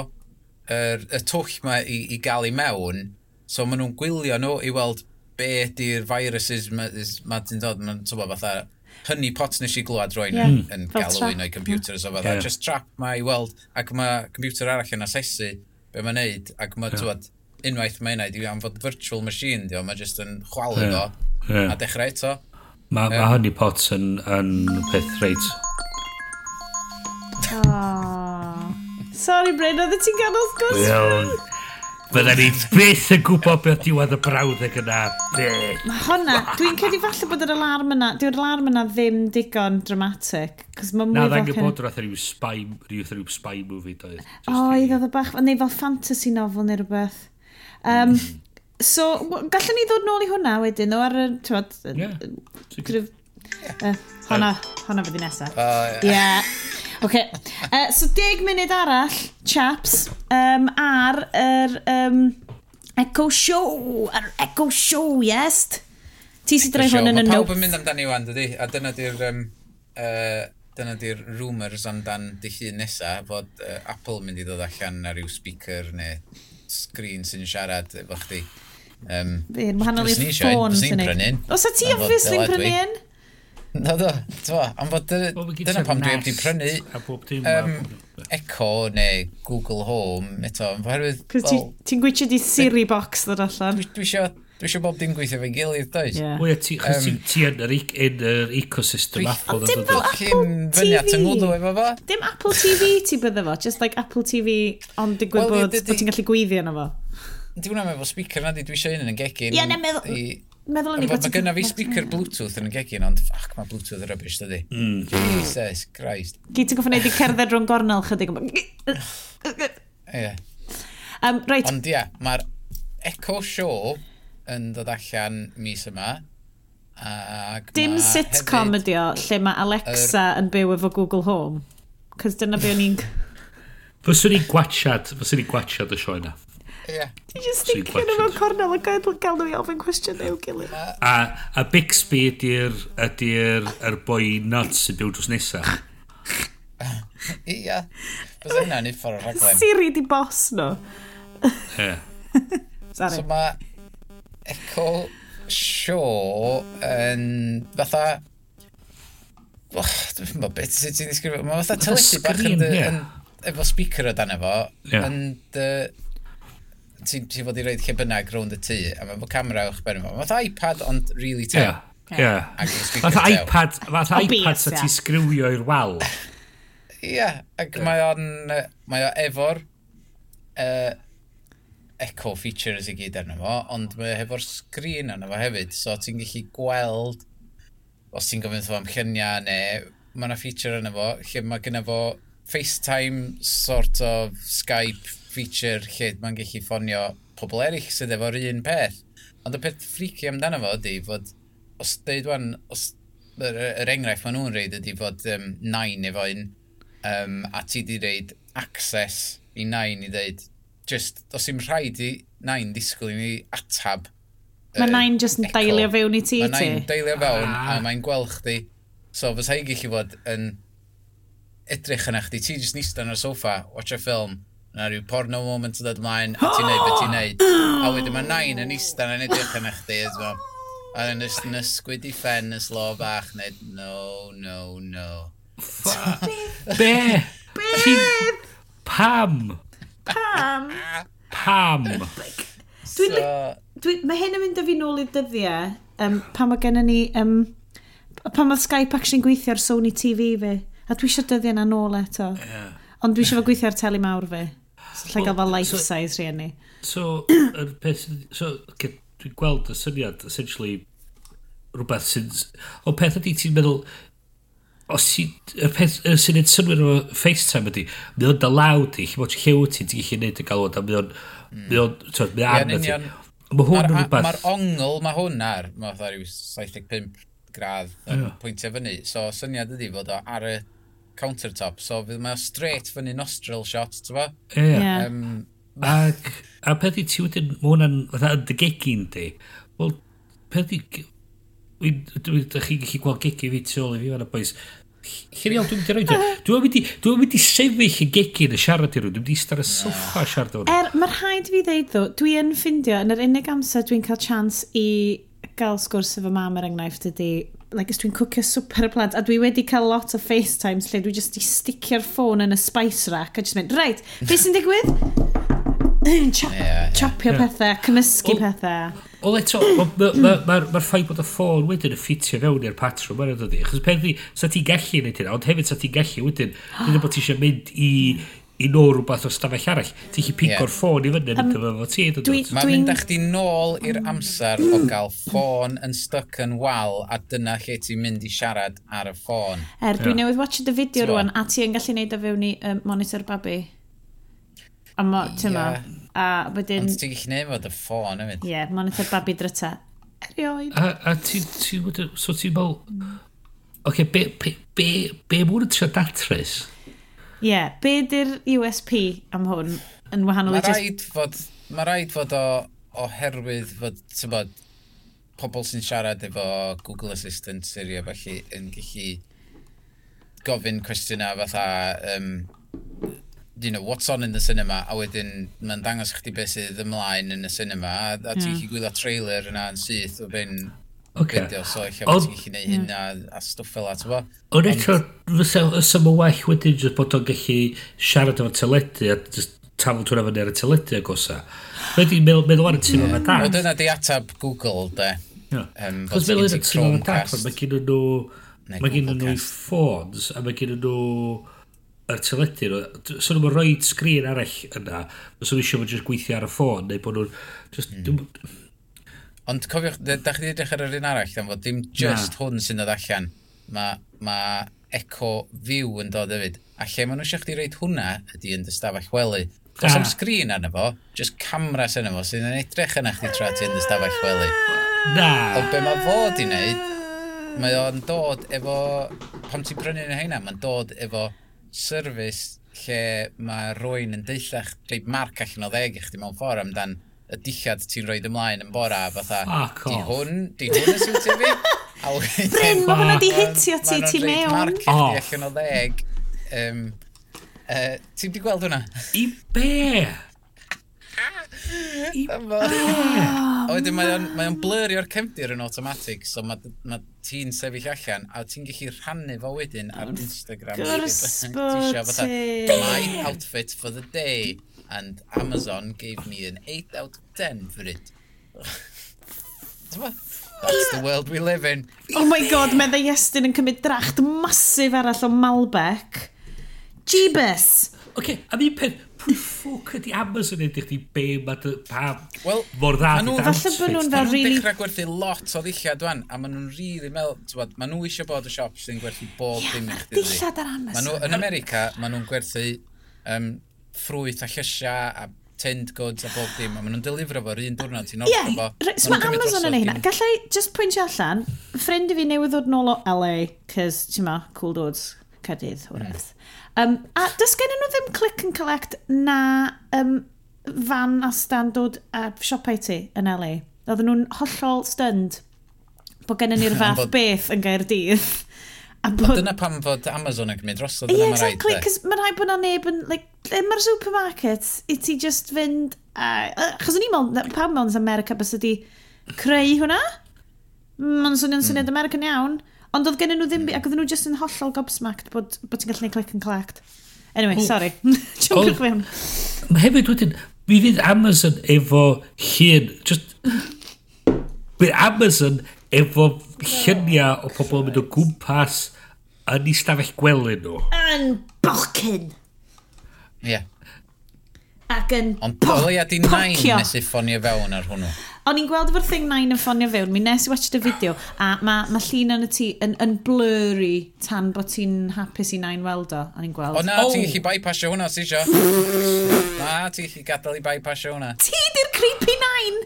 er, y twll mae i, i gael i mewn, so maen nhw'n gwylio nhw i weld be ydy'r viruses mae ma ti'n dod, mae'n tyfo fatha, hynny pot nes i glwad rwy'n yeah. yn, hmm. yn galw un o'i computer, so fatha, yeah. just trap mae i weld, ac mae computer arall yn asesu be mae'n neud, ac mae, yeah. tywed, unwaith mae'n neud, am fod virtual machine, dio, mae just yn chwalu yeah. fo, yeah. a dechrau eto. Mae yeah. ma hynny pot yn, yn peth reit. Oh. Sorry, Bryn, oedd ti'n ganol sgwrs? Iawn. Fydda ni beth yn gwybod beth diwedd y brawddeg yna. Beth. Mae hwnna, dwi'n cedi falle bod yr alarm yna, dyw'r alarm yna ddim digon dramatic. Na, dda'n gwybod rhaid rhyw spy, rhyw rhyw spy movie doedd. O, i ddod o bach, neu fel fantasy novel neu rhywbeth. Um, mm. so, gallwn ni ddod nôl i hwnna wedyn, o ar y, ti'n bod, yeah, hwnna honna fydd nesaf. Ie okay. Uh, so, deg munud arall, chaps, um, ar yr um, Echo Show. Ar Echo Show, yes? Ti sy'n dreif hwn yn y notes. Pawb yn mynd amdani wan, dydy? A dyna di'r... Um, uh, dyna di'r rumours amdan dy hun nesaf fod uh, Apple mynd i ddod allan ar ryw speaker neu screen sy'n siarad efo chdi. Um, Fe, Fe'n wahanol i'r ffôn sy'n ei. Os y ti obviously yn prynu un? Na do, tyfa, am fod dyna pam dwi wedi prynu um, Echo neu Google Home eto, oherwydd... Cos well, ti'n gweithio di Siri box ddod allan? Dwi, dwi eisiau Dwi eisiau bob dim gweithio fe'n gilydd, does? Yeah. Wel, ti, um, ti yn yr, yn yr ecosystem dwi, Apple. Ond dim fel Apple TV. Dim Apple TV ti bydde fo, just like Apple TV, ond digwydd well, bod, bod ti'n gallu gweithio yna fo. Di hwnna meddwl speaker na di, dwi eisiau un yn y gegin. Ie, na meddwl meddwl yn i bod... Mae gynna fi speaker Bluetooth yn y gegin, ond ffac, mae Bluetooth yn rubbish, dydi. Mm. Jesus Christ. Gyd ti'n goffo wneud i cerdded rhwng gornel chydig. Ie. Um, right. Ond ia, yeah, mae'r Echo Show yn dod allan mis yma. Ac Dim sitcom ydi o, lle mae Alexa yn byw efo Google Home. Cos dyna be o'n i'n... Fyswn i'n gwachad, fyswn i'n gwachad y sioe na. Ie. Ti just sticio nhw mewn cornel ac gael gael nhw i ofyn cwestiwn i'w gilydd. A, a Bixby ydy'r ydy er boi nuts sy'n byw drws nesaf. Ia. Bydd hynna ni ffordd o'r rhaglen. Siri di bos nhw. Ie. Sorry. So mae Echo Show yn fatha... Och, dwi'n meddwl beth sydd ti'n ddisgrifio. Mae fatha teledu bach yn... Efo speaker o dan efo. Yn ti'n ti fod i roed lle bynnag rownd y tŷ, a mae fod camera o'ch berin fo. Mae'n iPad ond really tew. Yeah. Yeah. Fath iPad, fath iPad sa ti sgriwio i'r wal. Ie, ac mae o'n, mae o efo'r uh, echo features i gyd arno fo, ond mae efo'r sgrin arno fo hefyd, so ti'n gallu gweld os ti'n gofyn fo am lluniau neu mae yna feature arno fo lle mae gyda fo FaceTime sort of Skype feature lle mae'n gallu ffonio pobl eraill sydd efo'r un peth. Ond y peth freaky amdano fo ydy fod, os dweud wan, os yr, yr enghraifft maen nhw'n reid ydy fod um, nain efo un, um, a ti di reid access i nain i ddeud, just, os i'n rhaid i nain disgwyl i ni atab Mae uh, nain jyst yn dailio fewn i ti, ti? Mae nain dailio fewn, ah. a mae'n gweld chdi. So, fysa i gallu fod yn edrych yna chdi, ti jyst nistan ar y sofa, watch a film, na rhyw porno moment yn dod mlaen, a ti'n neud beth ti'n neud. A wedyn mae nain yn eistedd yn edrych yn eich di, ydw A yn ysgwyd i ffen y slo bach, neu no, no, no. Be? Be? Pam? Pam? Pam? Dwi'n... Dwi, mae hyn yn mynd â fi nôl i'r dyddiau, um, pan mae gennym ni... Um, pan mae Skype actually'n gweithio ar Sony TV fi. A dwi eisiau dyddiau na nôl eto. Yeah. Ond dwi eisiau fo gweithio ar teli mawr fi. So lle gael fel life so, size rhieni. So, yr peth sydd... So, okay, dwi'n gweld y syniad, essentially, rhywbeth sy'n... O peth ydy ti'n meddwl... Os ti... Y peth y sy'n neud synwyr o FaceTime ydy, mi o'n dalaw ti, chi bod llew ti, ti'n gallu neud y galwad, a mi o'n... Hmm. Mi o'n... Mi arna ti. Mae hwn yn rhywbeth... Mae'r ongl, mae hwn ar, mae rhyw 75 gradd yn pwyntio fyny. So, syniad ydy fod o ar y countertop, so fydd mae straight fyny nostril shot, ti'n fa? Ie. Yeah. Um, Ac, a peth i ti wedyn, mae hwnna'n fatha yn dy gegin di. Wel, peth i... Ydych chi'n gallu gweld gegi fi tu ôl i fi fan y boes. Chi'n iawn, dwi'n mynd i roed Dwi'n mynd i sefyll y gegin y siarad i rwy'n. Dwi'n mynd i star y soffa siarad o'n. Er, mae'r rhaid fi ddeud ddo, dwi yn ffindio, yn yr unig amser dwi'n cael chance i gael sgwrs efo mam er enghraifft ydy like, dwi'n cwcio swper y plant, a dwi wedi cael lot o FaceTimes lle dwi jyst i sticio'r ffôn yn y spice rack a jyst mynd, reit, beth sy'n digwydd? Chop, yeah, yeah. Chopio pethau, cymysgu o, pethau. Wel, eto, mae'r ma, ma, ma ffaith bod y ffôn wedyn yn ffitio fewn i'r patrwm yna dydy. Chos peth di, sa ti'n gallu gwneud hynna, ond hefyd sa ti'n gallu wedyn, dyna bod ti eisiau mynd i, i nôl rhywbeth o stafell arall. Ti'n chi pigo'r yeah. ffôn i fyny um, efo ti. Mae'n mynd â chdi nôl i'r amser o gael ffôn yn stuck yn wal a dyna lle ti'n mynd i siarad ar y ffôn. Er, dwi yeah. newydd watch y fideo so, rwan a ti yn gallu neud o fewn i um, monitor babi. A mo, ti'n yeah. A wedyn... Ond ti'n gallu neud fod y ffôn hefyd. Ie, yeah, monitor babi dryta. Erioed. A, a ti'n... Ti, so ti'n meddwl... Oce, okay, be, be, be, be mwyn yn trio datrys? Ie, yeah. be di'r USP am hwn yn wahanol i... Mae rhaid fod, mae rhaid fod o, oherwydd fod, ti'n bod, pobl sy'n siarad efo Google Assistant Siri a felly yn gallu gofyn cwestiynau fatha, um, you know, what's on in the cinema, a wedyn mae'n dangos chdi beth sydd ymlaen yn y cinema, a, a ti'n hmm. yeah. gwylio trailer yna yn syth o ben Okay. Fideo, so eich bod ti'n gallu gwneud hynna a stwff fel at atwa. Ond eto, fysa mo well wedyn jyst bod o'n gallu siarad efo teledu a just tafl tŵr efo ar y teledu ag osa. Rydyn meddwl, meddwl ar y tîm yma da. Wel, dyna di atab Google, de. Um, Cos meddwl ar y tîm yma da, mae gen nhw... Mae gen nhw ffôns a mae gen nhw yr teledu nhw, so nhw'n rhoi sgrin arall yna, os nhw eisiau bod jyst gweithio ar y ffôn, neu bod nhw'n... Just, mm. Ond cofiwch, da chi wedi edrych ar yr un arall, dan fod dim just Na. hwn sy'n dod allan. Mae ma Echo View yn dod hefyd. A lle maen nhw eisiau chdi reid hwnna ydy yn dy stafell wely. Does am sgrin arno fo, just camras arno fo sy'n yn edrych yna chdi tra ti yn dy stafell wely. Na! Ond be mae fo di wneud, mae o'n dod efo, pam ti'n prynu yn heina, mae'n dod efo service lle mae rwy'n yn deillach, gleib marc allan o ddeg i chdi mewn ffordd amdan y dillad ti'n rhoi ymlaen yn bora, fatha, Fuck di hwn, di hwn yn siwtio fi. Bryn, mae hwnna di hitio ti, ti mewn. Mae'n rhaid marcio oh. allan o ddeg. Um, uh, ti'n di gweld hwnna? I be? I be? Oedden, mae o'n blurio'r cefndir yn automatic, so mae ma ti'n sefyll allan, a ti'n gallu rhannu fo wedyn ar Instagram. Gwrs bod ti! My outfit for the day and Amazon gave me an 8 out of 10 for it. That's the world we live in. Oh my god, mae dda Iestyn yn cymryd dracht masif arall o Malbec. Jeebus! Oce, okay, am un pen, pwy ffwc ydi Amazon edrych chi be ma dy, pa well, mor dda di dawns? Falle bod nhw'n fel rili... Really... dechrau gwerthu lot o ddillad dwan, a maen nhw'n rili mel... Maen nhw eisiau bod y siop sy'n gwerthu bob dim i chdi. Dillad ar Amazon. Maen nhw, yn America, maen nhw'n gwerthu um, ffrwyth a llysiau a tinned goods a bob dim, a maen nhw'n delifro fo'r un diwrnod, ti'n ordro yeah. fo. So mae Amazon yn ei hynna. Gallai, just pwyntio allan, ffrind i fi newydd ddod nôl o LA, cys, ti'n ma, cool dudes, cadydd, wrth. Um, a dys gen nhw ddim click and collect na um, fan a stand dod a siopau ti yn LA. Oedden nhw'n hollol stunned bod gen ni'r fath beth yn gair dydd. A bod... Dyna pam fod Amazon yn cymryd drosodd yeah, exactly, cos mae'n rhaid bod na neb yn... Like, mae'r supermarket i ti just fynd... Uh, chos o'n i'n meddwl, pam mewn America bys ydi creu hwnna? Mm, mae'n swnio'n hmm. syniad mm. American iawn. Ond oedd gen nhw ddim... Ac oedd nhw just yn hollol gobsmacked bod, bod ti'n gallu neud click and collect. Anyway, oh. sorry. Jwmwch fewn. Mae hefyd wedyn, mi fydd Amazon efo hun... Just... Bydd Amazon efo lluniau o pobl yn mynd o gwmpas yn ei stafell gwely nhw. Yn bocyn. Ie. Yeah. Ac yn Ond dylia di nain nes i ffonio fewn ar hwnnw. O'n i'n gweld efo'r thing nain yn ffonio fewn, mi nes i watch y fideo, a mae ma llun yn y tŷ yn, yn blurry tan bod ti'n hapus i nain weld o. O'n i'n gweld. O na, oh. ti'n gallu bypassio hwnna, ti isio. na, ti'n gallu gadael i bypassio hwnna. Ti di'r creepy nain!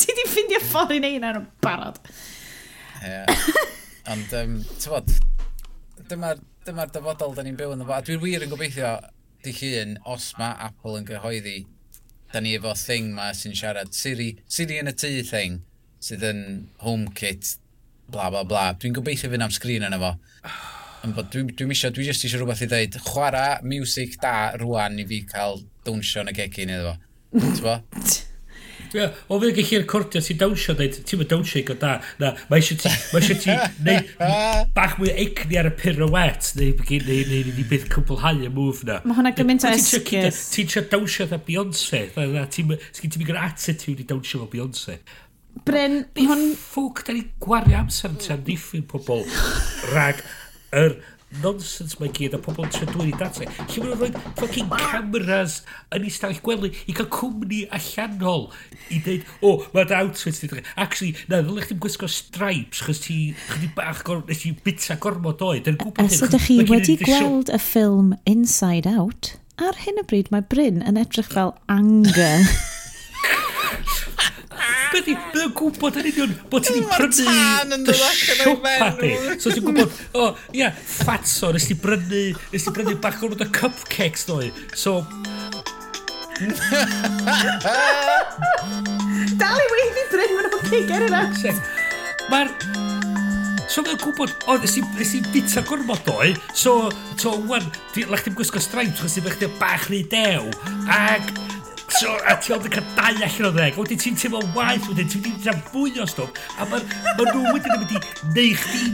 Ti di ffindio ffordd i neud ar yn barod. Yeah. Ond, um, ti'n bod, dyma'r dyma dyfodol da ni'n byw yn y fo. A dwi'n wir yn gobeithio di hun, os mae Apple yn gyhoeddi, da ni efo thing ma sy'n siarad Siri, Siri yn y tŷ thing, sydd yn HomeKit, bla bla bla. Dwi'n gobeithio fynd am sgrin yna fo. Ond bod dwi'n dwi eisiau, dwi jyst eisiau rhywbeth i ddeud, chwarae music da rwan i fi cael dawnsio yn y gegin iddo fo. Ti'n Ie, o fydd gallu'r cordio ti dawnsio, dweud, ti'n mynd dawnsio i go da. Na, mae eisiau ti, mae eisiau ti neu, bach mwy egni ar y pirouette, neu begyn, neu, neu, neu, neu bydd cwblhau y move na. Mae hwnna gymaint o esgus. Ti'n trio dawnsio dda Beyoncé, ti'n mynd gyda attitude i dawnsio fo Beyoncé. Bryn, hwn... Ffwc, da ni gwario amser yn ti'n diffyn pobl rag yr er, nonsense mae gyd a pobl yn trydwyr i data. E. Lle mae'n rhoi fucking cameras yn ei stafell gwely i cael cwmni allanol i dweud, o, oh, mae'n outfit ti. Actually, na, ddylech chi'n gwisgo stripes, chos ti chdi bach gor, nes i bita gormod oed. As ydych chi wedi gweld y ffilm Inside Out, ar hyn o bryd mae Bryn yn edrych fel anger. Beth i, bydd yn gwybod yn union bod ti wedi prynu dy siopa di. So ti'n gwybod, o, ia, fatso, nes ti brynu, nes ti brynu bach o'n o cupcakes doi. So... Dal i wedi brynu o'n o'n piger yna. Mae'r... So mae'n gwybod, o, nes i bita gormod doi, so, so, wan, lach ti'n gwisgo stripes, chos ti'n bach dew, ag... So, a ti ond yn cael dau allan o ddeg. Wedyn ti'n teimlo waith, wedyn ti'n mynd i dra fwy o stwff. A mae ma nhw wedyn yn mynd i neu chdi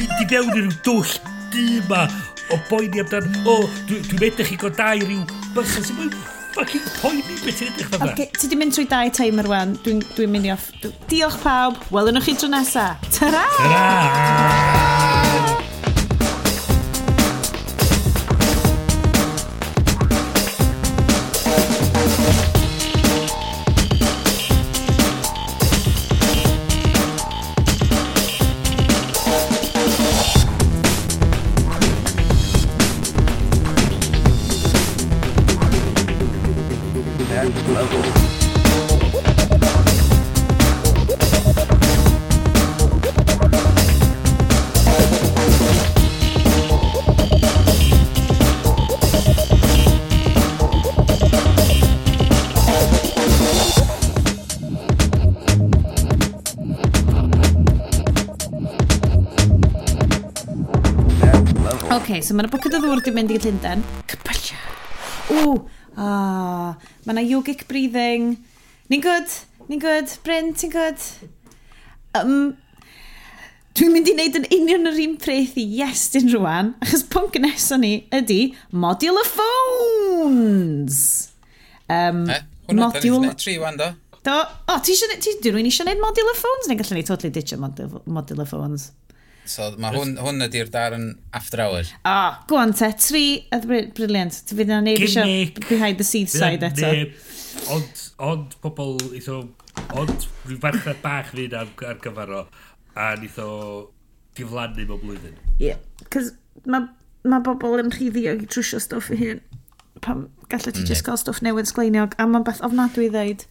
fynd i fewn i ryw dwll dy ma o boeni amdan, o, dwi'n dwi edrych i go dau ryw bychan sy'n mynd fucking poeni beth ti'n edrych fel Ti di mynd trwy dau timer wan, dwi'n dwi mynd i off. Diolch pawb, welwn nhw chi tro nesa. Ta-ra! Ta-ra! Ok, so mae'n yna o ddŵr di mynd i Llundain. Cybysio. O, ah, mae yna yogic breathing. Ni'n good, ni'n good, Bryn, ti'n good. Um, Dwi'n mynd i wneud yn union yr un preth i Iestyn rwan, achos pwnc nesaf ni ydy Modular Phones. Um, eh, module... Tri wan do. Do. O, ti eisiau... Ti, dwi'n rwy'n eisiau gwneud Modular Phones, neu gallwn ni totally ditch Modular Phones. So mae hwn, hwn ydy'r darn after hours. O, oh, go on te, tri a briliant. Ti fydd yna neb eisiau behind the scenes side eto. Ond, ond pobl, eitho, ond rhyw farchnad bach fydd ar, ar gyfer o, a nitho diflannu mewn blwyddyn. Ie, yeah. cos mae ma bobl yn rhyddio i trwsio stwff i hyn. Pam gallai ti mm. just cael stwff newydd sgleiniog, a mae'n beth ofnadwy i ddeud.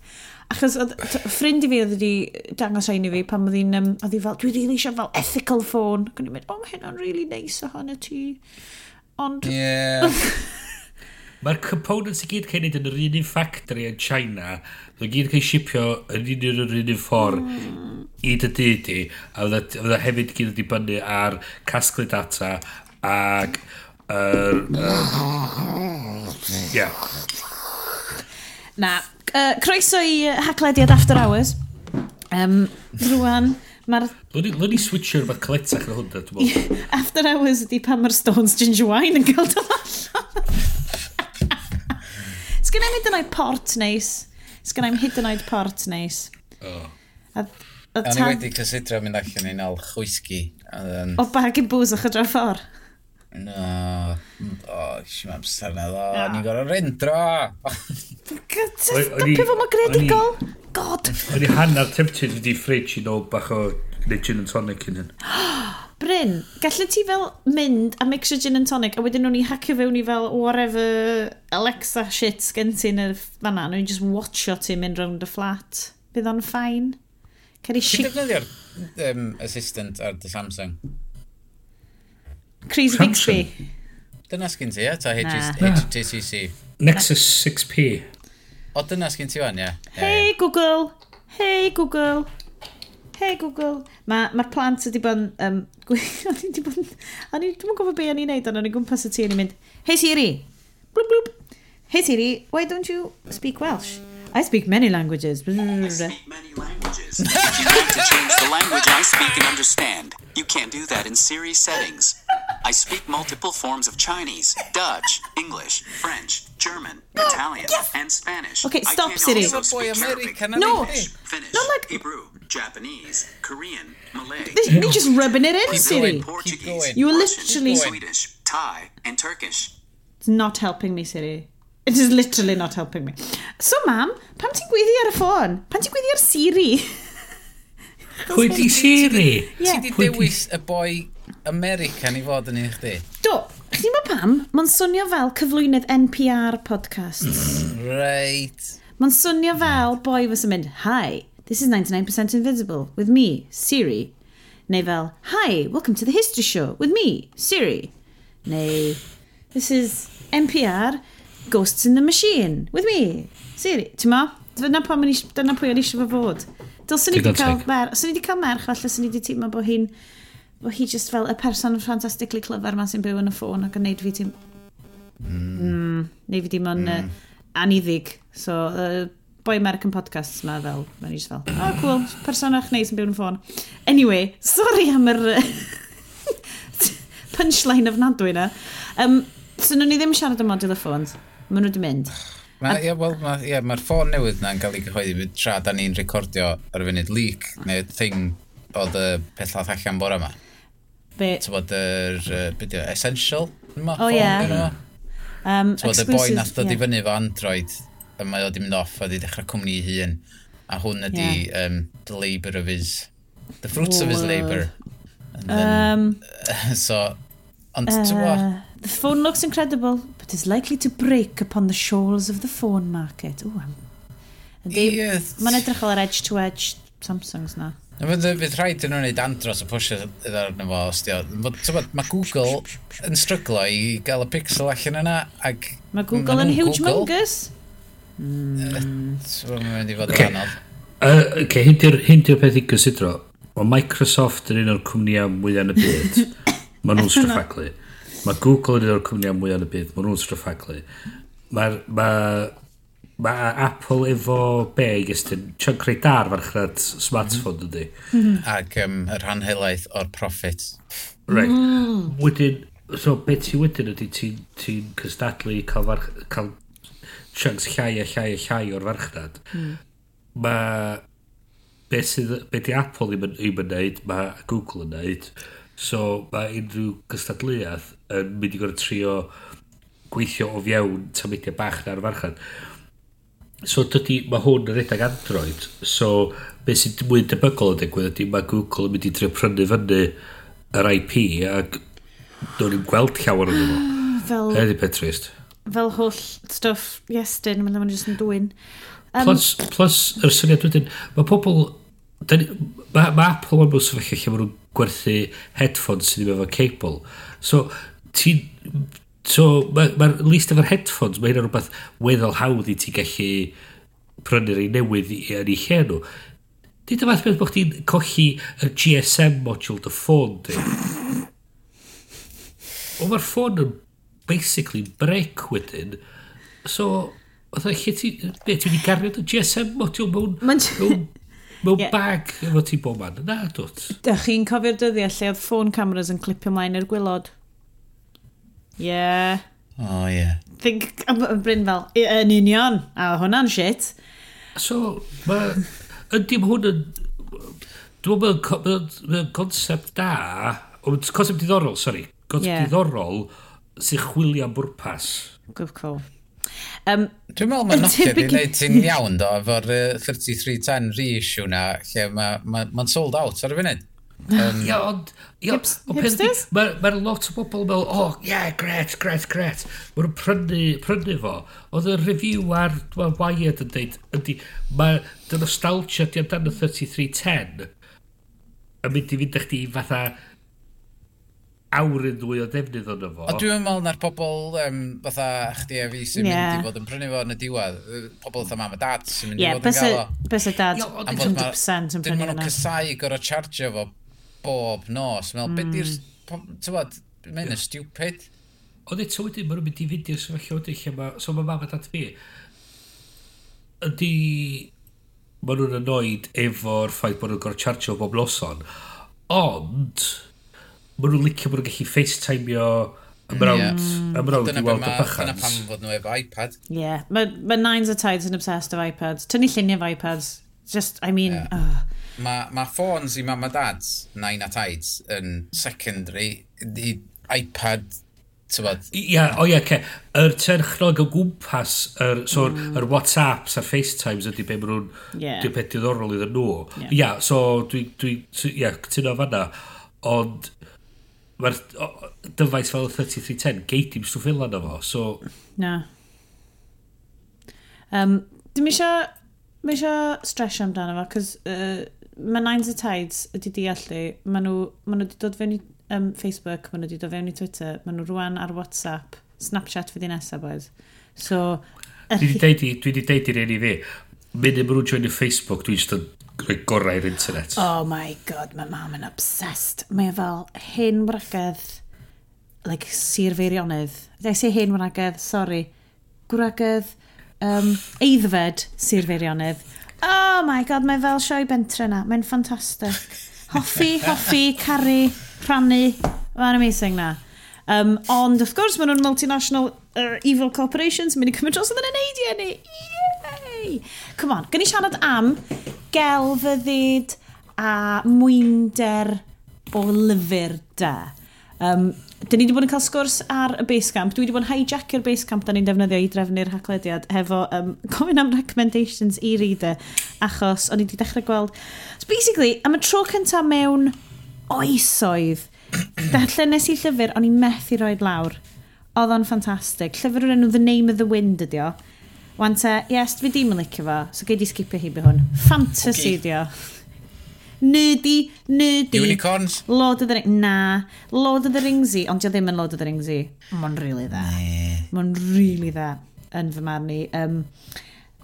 Achos oedd ffrind i fi oedd wedi dangos ein i fi pan oedd hi'n... Um, oedd hi fel, dwi ddim eisiau fel ethical ffôn. Gwni mynd, o, oh, mae hynna'n really nice ohono ti. Ond... Yeah. Mae'r components i gyd cael ei wneud yn yr un un factory yn China. Mae'n gyd cael ei shipio yn un o'r un un ffordd mm. i dy dyd i. A fydda hefyd gyd wedi bynnu ar casglu data ac... Yr... Er, er, yeah. Na, Uh, croeso i haglediad After Hours. Um, rwan, mae'r... Lwn i switcher rhywbeth coletach na hwnna, dwi'n meddwl. After Hours ydi pan mae'r Stones Ginger Wine yn cael dod allan. Sgynna i'n hyd yn oed port neis. Sgynna i'n hyd yn oed port neis. Oh. A, a tan... O'n i wedi cysidro mynd allan i'n al chwisgi. O bag yn bwys o'ch draw ffordd. No. O, eisiau mewn amser na ddo. No. Ni'n gorau rendro. Stopio fo mae gredigol. God. O'n i hanner tempted i di fridge i nôl bach o neu gin and tonic yn hyn. Bryn, gallu ti fel mynd a mixio gin and tonic a wedyn nhw'n i hacio fewn i fel whatever Alexa shit gen ti'n y fanna, nhw'n just watcho ti mynd round y flat. Bydd o'n ffain. Cari si... Ti'n defnyddio'r um, assistant ar dy Samsung? Cris Bixby. Dyna sgyn ti, ia? Ta HTC? Nexus 6P. O, dyna sgyn ti fan, ia? Hey Google! Hey Google! Hey Google! Mae'r ma plant wedi bod yn... Um, o'n i wedi bod yn... Dwi'n gofio be o'n i'n neud, ond o'n i'n gwmpas y tu o'n i'n mynd, Hey Siri! Blwb blwb! Hey Siri, why don't you speak Welsh? I speak many languages. I speak many languages. if you want to change the language I speak and understand, you can't do that in Siri settings. I speak multiple forms of Chinese, Dutch, English, French, German, Italian, and Spanish. Okay, stop, can Siri. also Boy speak Arabic, American, No. Hey. Finnish, No, like- Hebrew, Japanese, Korean, Malay, You're just rubbing it in, Siri. Portuguese. You were Russian, literally- Swedish, Thai, and Turkish. It's not helping me, Siri. It is literally not helping me. So, mam, pam ti'n gweithio ar y ffôn? Pam ti'n gweithio ar Siri? Pwy di Siri? Ie. Ti di dewis y boi American i fod yn un chdi. Do, chdi ma pam, mae'n swnio fel cyflwynydd NPR podcasts. Mm, reit. Mae'n swnio fel boi fes yn mynd, Hi, this is 99% Invisible, with me, Siri. Neu fel, Hi, welcome to the History Show, with me, Siri. Neu, this is NPR, Ghosts in the Machine, with me, Siri. Ti'n ma? Dyna pam dyna pwy o'n eisiau fo fod. Dylswn ni wedi cael merch, os ni wedi cael merch, falle sy'n ni wedi teimlo bod hi'n he just fel y person fantastically clever ma sy'n byw yn y ffôn ac yn neud fi ti'n... Mm. Mm, neud fi dim yn mm. uh, aniddig. So, uh, boi American podcast ma fel, mae'n just fel, oh cool, person eich neis yn byw yn y ffôn. Anyway, sorry am yr punchline ofnadwy na. Um, so, nhw'n ni ddim siarad am y ffôn. Maen nhw wedi mynd. Mae'r yeah, well, ma, yeah, ma ffôn newydd na'n cael ei gyhoeddi tra da ni'n recordio ar y funud leak neu thing oedd y peth llath allan bore yma. Be... bod yr, uh, beth yw, Essential? Yma, o, oh, ie. Um, Um, bod y boi nath dod i fyny fo Android, a mae o di mynd off, a di dechrau cwmni i hun. A hwn ydi yeah. um, the labour of his... The fruits of his labour. And then, um, so, ond uh. The phone looks incredible, but is likely to break upon the shores of the phone market. Ooh, I'm... Ydy, mae'n edrych fel yr edge-to-edge Samsungs na. Fydd fydd rhaid yn wneud andros o pwysio iddo arno fo, os di o. Mae Google yn stryglo i gael y pixel allan yna, ac... Mae Google yn huge mongus? Hmm. Mae'n mynd i fod yn anodd. Ok, hyn di'r peth i gysidro. Mae Microsoft yn un o'r cwmnïau mwyaf yn y byd. Mae nhw'n straffaglu. Mae Google yn un o'r cwmnïau mwyaf yn y byd. Mae nhw'n straffaglu. Mae'r... Ma mae Apple efo be i gystyn, chunk reit dar farchnad smartphone mhm. ydy. Mm -hmm. Ac um, y rhan helaeth o'r profit. Right. Mm. Wedyn, so beth ti wedyn ydy ti'n ti cystadlu cael, farch, cael chunks llai a llai a llai o'r farchnad. Mm. Mae beth sydd, beth di Apple ddim yn neud, mae Google yn neud. So mae unrhyw cystadluaeth yn mynd i gorau trio gweithio o fiewn tameidiau bach na'r farchnad. So dydy, mae hwn yn redag Android, so be sy'n mwy debygol yn digwydd ydy mae Google yn mynd i drio prynu fyny yr IP ac do'n i'n gweld llawer o'n nhw. Fel... Ydy peth trist. Fel holl stuff iestyn, mae'n mynd yn dwy'n. Um, plus, plus, yr syniad wedyn, mae pobl... Mae ma Apple yn mewn sefyllfa lle maen nhw'n gwerthu headphones sydd ddim efo cable. So, ti'n So, mae'r ma, ma list efo'r headphones, mae hynny'n rhywbeth weddol hawdd i ti gallu prynu'r ei newydd i yn ei lle nhw. Di dyma beth bod chdi'n colli y GSM module dy ffôn, di. O, mae'r ffôn yn basically break wedyn. So, oedd e, lle ti, be, ti wedi gario dy GSM module mewn, mewn, mewn yeah. bag efo ti bob man? Na, dwt. Dych chi'n cofio'r dyddiau lle oedd ffôn cameras yn clipio mlaen i'r gwylod? Yeah. Oh, yeah. Think, yn Bryn fel, yn union, a hwnna'n shit. So, mae, ydy mae hwn yn, dwi'n meddwl, mae'n concept da, ond concept diddorol, sorry, concept yeah. diddorol sy'n chwilio am bwrpas. Good call. Um, Dwi'n meddwl mae'n nodi wedi gwneud ti'n iawn do, efo'r uh, 3310 reissue na, lle mae'n ma, ma sold out ar y funud. Um, ia, ond... Ia, Hips, hipsters? Mae'r ma lot o bobl yn meddwl, oh, yeah, gret, gret, gret. Mae nhw'n prynu, prynu fo. Oedd y review ar ma Wired yn dweud, ydy, mae dy nostalgia di amdano 3310 yn mynd i fynd â chdi fatha awr yn ddwy o defnydd ond fo. A dwi'n meddwl na'r pobl um, fatha chdi a fi sy'n yeah. mynd i fod yn prynu fo yn y diwedd. Pobl fatha mam a dad sy'n mynd yeah, i fod yn gael o. Ie, bys y dad yn 100% yn prynu fo. nhw'n meddwl casau gorau chargio fo bob nos. Mel, mm. beth di'r... Hmm. Tywod, mae'n yeah. stupid. Ond eto wedyn, maen nhw'n mynd i fynd i'r sefyllfa wedyn lle mae... So mae mam a dad fi... Ydy... Maen nhw'n anoed efo'r ffaith bod nhw'n gorau chargio bob noson. Ond... Maen nhw'n licio bod nhw'n gallu FaceTimeio ymrawd, mm. ymrawd i weld y bychans. Dyna pam fod nhw efo iPad. Ie, yeah. mae nines a tides yn obsessed of iPads. Tynnu lluniau of iPads. Just, I mean... Yeah. Oh mae ma ffôns i mam a dads, nain a taids, yn secondary, i iPad, tybod? Ia, o ia, ce. Yr terchnog o gwmpas, yr, so, mm. yr WhatsApps a'r FaceTimes ydy be maen nhw'n dwi'n peth diddorol iddyn nhw. Ia, yeah. yeah, so dwi, dwi, ia, cytuno fanna, ond mae'r dyfais fel y 3310 geit i'n stwff fel yna fo, so... Na. Um, Dwi'n eisiau... Mae eisiau stresio amdano fo, cos uh, mae Nines y Tides ydi deallu, maen nhw, maen nhw wedi dod fewn i um, Facebook, maen nhw wedi dod fewn i Twitter, maen nhw rwan ar WhatsApp, Snapchat fyddi nesaf oedd. So... Dwi wedi deud i, dwi wedi deud i'r un i fi, mynd yn rwy'n join i Facebook, dwi'n just yn rhoi gorau i'r internet. Oh my god, mae mam yn obsessed. Mae e fel hen wragedd, like, sir feirionydd. Dwi eisiau hen wragedd, sorry. Gwragedd, um, eiddfed sir feirionydd. Oh my god, mae fel sioe bentre na. Mae'n ffantastig. Hoffi, hoffi, caru, rhannu. Mae'n amazing na. Um, ond, wrth gwrs, maen nhw'n multinational uh, evil corporations yn mynd i cymryd dros yn Neidia ni. Yay! Come on, gynnu siarad am gelfyddyd a mwynder o lyfr da. Um, Dyn ni wedi bod yn cael sgwrs ar y Basecamp. Dwi wedi bod yn hijackio'r Basecamp da ni'n defnyddio i drefnu'r haglediad hefo um, gofyn am recommendations i reader achos o'n i wedi dechrau gweld... So basically, am y tro cyntaf mewn oesoedd, darllen nes i llyfr o'n i methu roed lawr. Oedd o'n ffantastig. Llyfr o'r enw The Name of the Wind ydi o. Wan te, yes, fi dim yn licio fo, so gei di skipio hi by hwn. Fantasy okay. di o nerdy, nerdy. Unicorns? Lord of the Rings. Na. Lord of the Rings i, ond ddim yn Lord of the Rings i. Mae'n really dda. Nee. Mae'n really dda yn fy marn i. Um,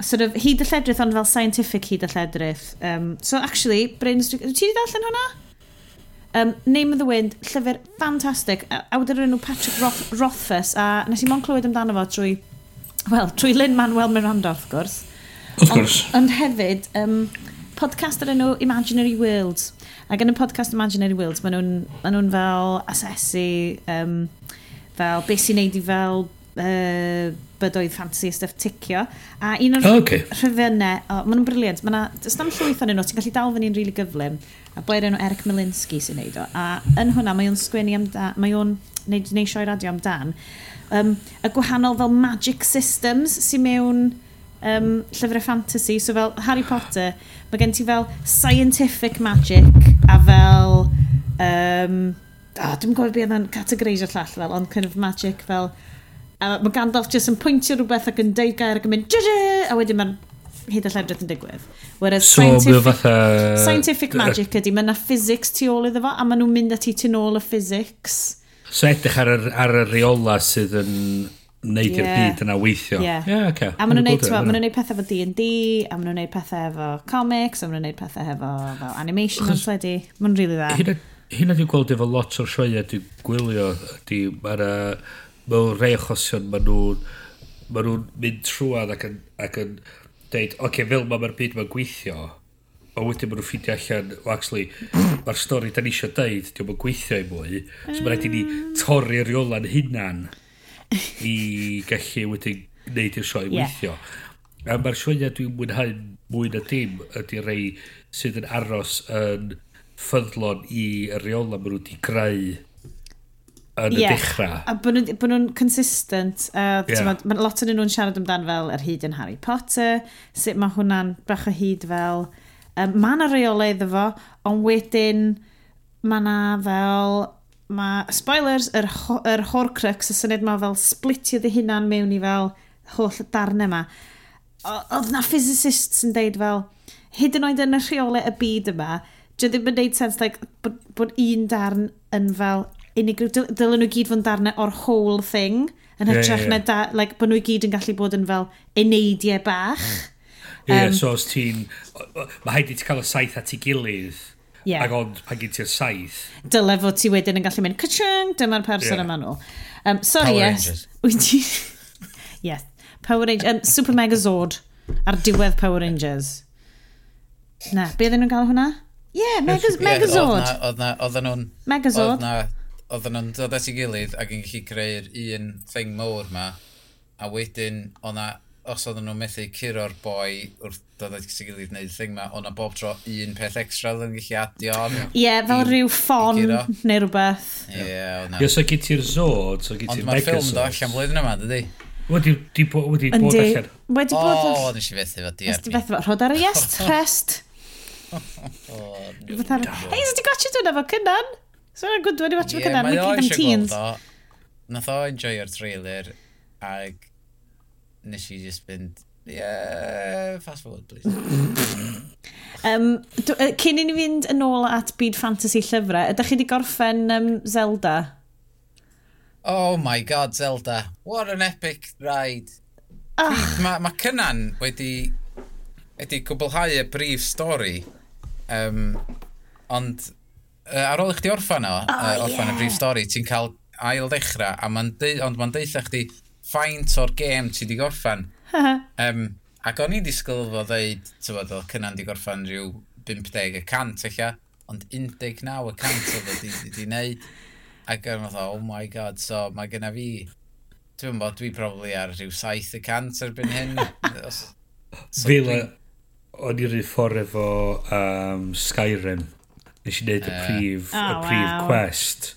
sort of hyd y lledrith, ond fel scientific hyd y lledrith. Um, so actually, Brains... Ti wedi darllen hwnna? Um, Name of the Wind, llyfr ffantastig. Awdur enw Patrick Roth Rothfuss, a nes i mon clywed amdano fo trwy, wel, trwy Lynn Manuel Miranda, wrth gwrs. Of course. Ond, ond hefyd, um, podcast ar enw Imaginary Worlds. Ac yn y podcast Imaginary Worlds, maen nhw'n ma nhw fel asesu, um, fel beth sy'n neud i fel uh, bydoedd fantasy a stuff ticio. A un o'r oh, okay. rhyfynau, oh, maen nhw'n briliant. Maen nhw, does dim llwyth o'n nhw, ti'n gallu dal fyny'n rili really gyflym. A blair enw Eric Malinsky sy'n neud o. A yn hwnna, mae o'n sgwennu amdan, mae o'n neud, neud sioe radio amdan. Um, y gwahanol fel magic systems sy'n mewn um, llyfrau fantasy, so fel Harry Potter, mae gen ti fel scientific magic a fel... Um, oh, dwi'n gwybod beth yna'n categoreisio llall fel, ond kind of magic fel... A mae Gandalf jyst yn pwyntio rhywbeth ac yn deud gair ac yn mynd... Jyjy! A wedyn mae'n hyd y llefrith yn digwydd. Whereas so, scientific, fatha... scientific magic ydy, mae yna physics tu ôl iddo fo, a maen nhw'n mynd at i tu ôl y physics. So edrych ar, ar y reola sydd yn neud i'r yeah. byd yna weithio. Yeah. Yeah, okay. A maen nhw'n neud, ma nhw'n neud pethau efo D&D, a maen nhw'n neud pethau efo comics, a maen nhw'n neud pethau efo, efo animation yn sledi. Maen nhw'n rili dda. Hynna dwi'n gweld efo lot o'r sioia dwi'n gwylio, ydy, mae'r mewn rei achosion maen nhw'n ma nhw mynd trwad ac yn, ac yn deud, oce, okay, fel mae'r byd mae'n gweithio, a wedyn maen nhw'n ffidio allan, o actually, mae'r stori da ni eisiau deud, diolch yn gweithio i mwy, so mae'n rhaid i ni torri'r reola'n hunan i gallu wedi gwneud i'r sioe yeah. weithio. A mae'r sioeau dwi'n mwynhau mwy na dim ydy rei sydd yn aros yn ffyddlon i y reola maen nhw wedi greu yn yeah. y dechrau. A bod nhw'n nhw consistent. Uh, yeah. Mae lot o'n nhw'n siarad amdan fel yr hyd yn Harry Potter, sut mae hwnna'n brach o hyd fel... Um, mae yna reolau iddo fo, ond wedyn mae yna fel mae spoilers, yr, ho yr horcrux, y syniad mae fel splitio dy hunan mewn i fel holl darnau yma. Oedd na physicists yn deud fel, hyd yn oed yn y rheolau y byd yma, dwi ddim yn deud sens like, bod, bod un darn yn fel unigryw, dylen nhw gyd fod yn darnau o'r whole thing, yn hytrach yeah, yeah, yeah. na, da, like, bod nhw gyd yn gallu bod yn fel uneidiau bach. Ie, yeah, um, so os ti'n, mae haid i ti cael y saith at ei gilydd Yeah. Ac ond pan gyd ti'r saith. Dyle fod ti wedyn yn gallu mynd, cychang, dyma'r person yeah. yma nhw. Um, sorry, Power yes. Rangers. Ti... yes. Power Rangers. Um, Super Megazord. Ar diwedd Power Rangers. Na, be oedden nhw'n cael hwnna? Ie, yeah, Megaz yeah, Megazord. Oedden nhw'n... Megazord. Oedden nhw'n dod at ei gilydd ac yn gallu creu'r un thing mowr ma. A wedyn, oedd na os oedden nhw'n methu curo'r boi wrth dod at sy'n gilydd wneud y thing ma, ond bob tro un peth extra oedd yn gallu adio. Ie, yeah, fel rhyw ffon neu rhywbeth. Ie, yeah, Ie, so gyd ti'r zod, so gyd ti'r megazod. Ond mae'r ffilm do allan blwyddyn yma, dydy? Wedi, di, wedi bod allan. Wedi bod... O, nes i fethu fo, di arni. Nes i fethu fo, rhod ar y yes, trest. Hei, so di gotcha dwi'n efo cynnan? So, good, wedi watch fo cynnan, mae gyd am teens. Nath o enjoy'r trailer, ag nes i just fynd, yeah, fast forward, please. um, cyn i ni fynd yn ôl at byd fantasy llyfrau, ydych chi wedi gorffen um, Zelda? Oh my god, Zelda. What an epic ride. Ach. Mae ma cynnan wedi, wedi cwblhau y brif stori. Um, ond uh, ar ôl i chdi orffan o, oh, uh, orffan yeah. y brif stori, ti'n cael ail ddechrau, a ma'n de, ond mae'n deitha chdi, faint o'r gêm ti di gorffan. um, ac o'n i'n disgwyl fo ddeud, tyfod, o cynna'n di gorffan rhyw 50 y cant eich ond 19 y cant o fo di, di, di wneud. Ac o'n i'n oh my god, so mae gyda fi, dwi'n bod, dwi probably ar rhyw 7 y cant erbyn hyn. Os, so Fil, dwi... o'n i'r rhyw ffordd efo um, Skyrim. Nes i wneud y prif, uh, oh, y prif wow. quest.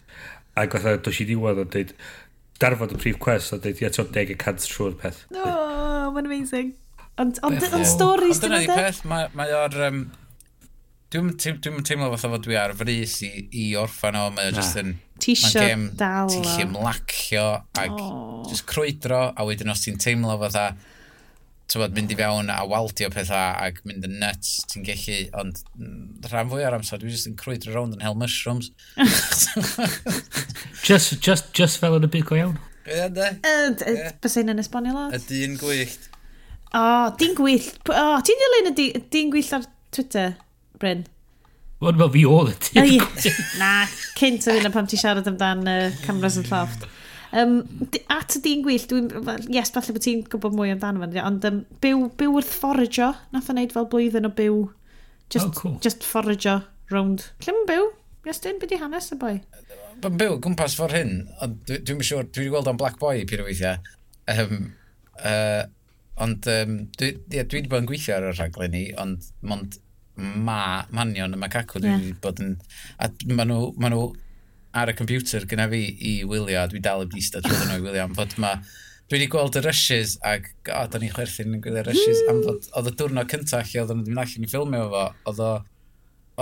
Ac oedd o, dos i ddiwedd o'n dweud, darfod y prif quest a dweud, ia, ti'n 10% trwy'r peth. No, oh, mae'n amazing. Ond on, on, on stories, dyn dyna di peth, mae, mae o'r... Um, Dwi'n dwi teimlo fatha fod dwi ar frys i, i orffan o, mae o just yn... Ti isio dal o. Ti'n lle mlacio ag oh. just crwydro, a wedyn os ti'n teimlo fatha... Tha tywod, mynd i fewn a waldio pethau ac mynd yn nuts, ti'n gallu, ond mm, rhan fwy ar amser, dwi'n just yn crwydro rownd yn hel mushrooms. just, just, just fel yn y byd go iawn. Ie, de. Bys ein yn esbonio lot. Y dyn gwyllt. O, oh, dyn gwyllt. O, oh, ti'n dilyn y dyn gwyllt ar Twitter, Bryn? Wel, fel fi oedd y dyn gwyllt. Na, cynt o hynna pam ti siarad amdan uh, cameras yn lloft. Um, at y dyn gwyllt, dwi'n, yes, falle bod ti'n gwybod mwy amdano fan, ond um, byw, byw wrth foragio, nath o wneud fel blwyddyn o byw, just, oh, cool. just foragio round. Lle mae'n byw? Iestyn, beth i hanes y boi? Mae'n byw gwmpas ffordd hyn, ond dwi'n dwi siŵr, dwi wedi gweld o'n Black Boy pyd o weithiau. Um, uh, ond um, dwi yeah, dwi wedi bod yn gweithio ar y rhaglen ni, ond mond ma, manion y macacw dwi wedi bod yn... A maen nhw, ma nhw ar y computer gyda fi i wylio, a dwi dal yn distad nhw i wylio, am fod ma... Dwi wedi gweld y rushes ac, o, da ni'n chwerthin yn gwylio'r rushes, am fod oedd y diwrnod cyntaf lle oedd nhw'n mynd allan i ffilmio fo, oedd o,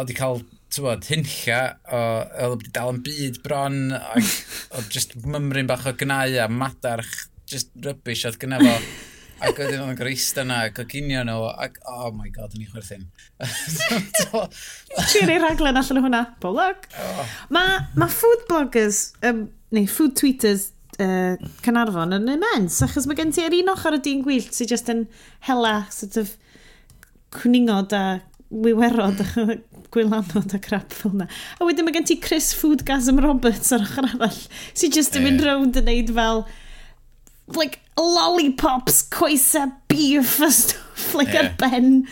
oedd i cael, tywod, hynlla, oedd wedi dal yn byd bron, ac oedd just mymryn bach o gnau a madarch, just rybys oedd gyda fo. ac oedden nhw'n greista na, ac oginio nhw, ac oh my god, yn i chwerthin. Ti'n ei raglen allan o hwnna, bolog. Oh. Mae ma food bloggers, um, neu food tweeters, uh, Canarfon yn immens, achos mae gen ti ar un ochr y dyn gwyllt sydd just yn hela, sort of, cwningod a wiwerod a gwylanod a crap fel yna. A wedyn mae gen ti Chris Foodgasm Roberts ar ochr arall, sydd just yn mynd rownd yn neud fel like, lollipops, coesa beef a stuff, like, yeah. ar ben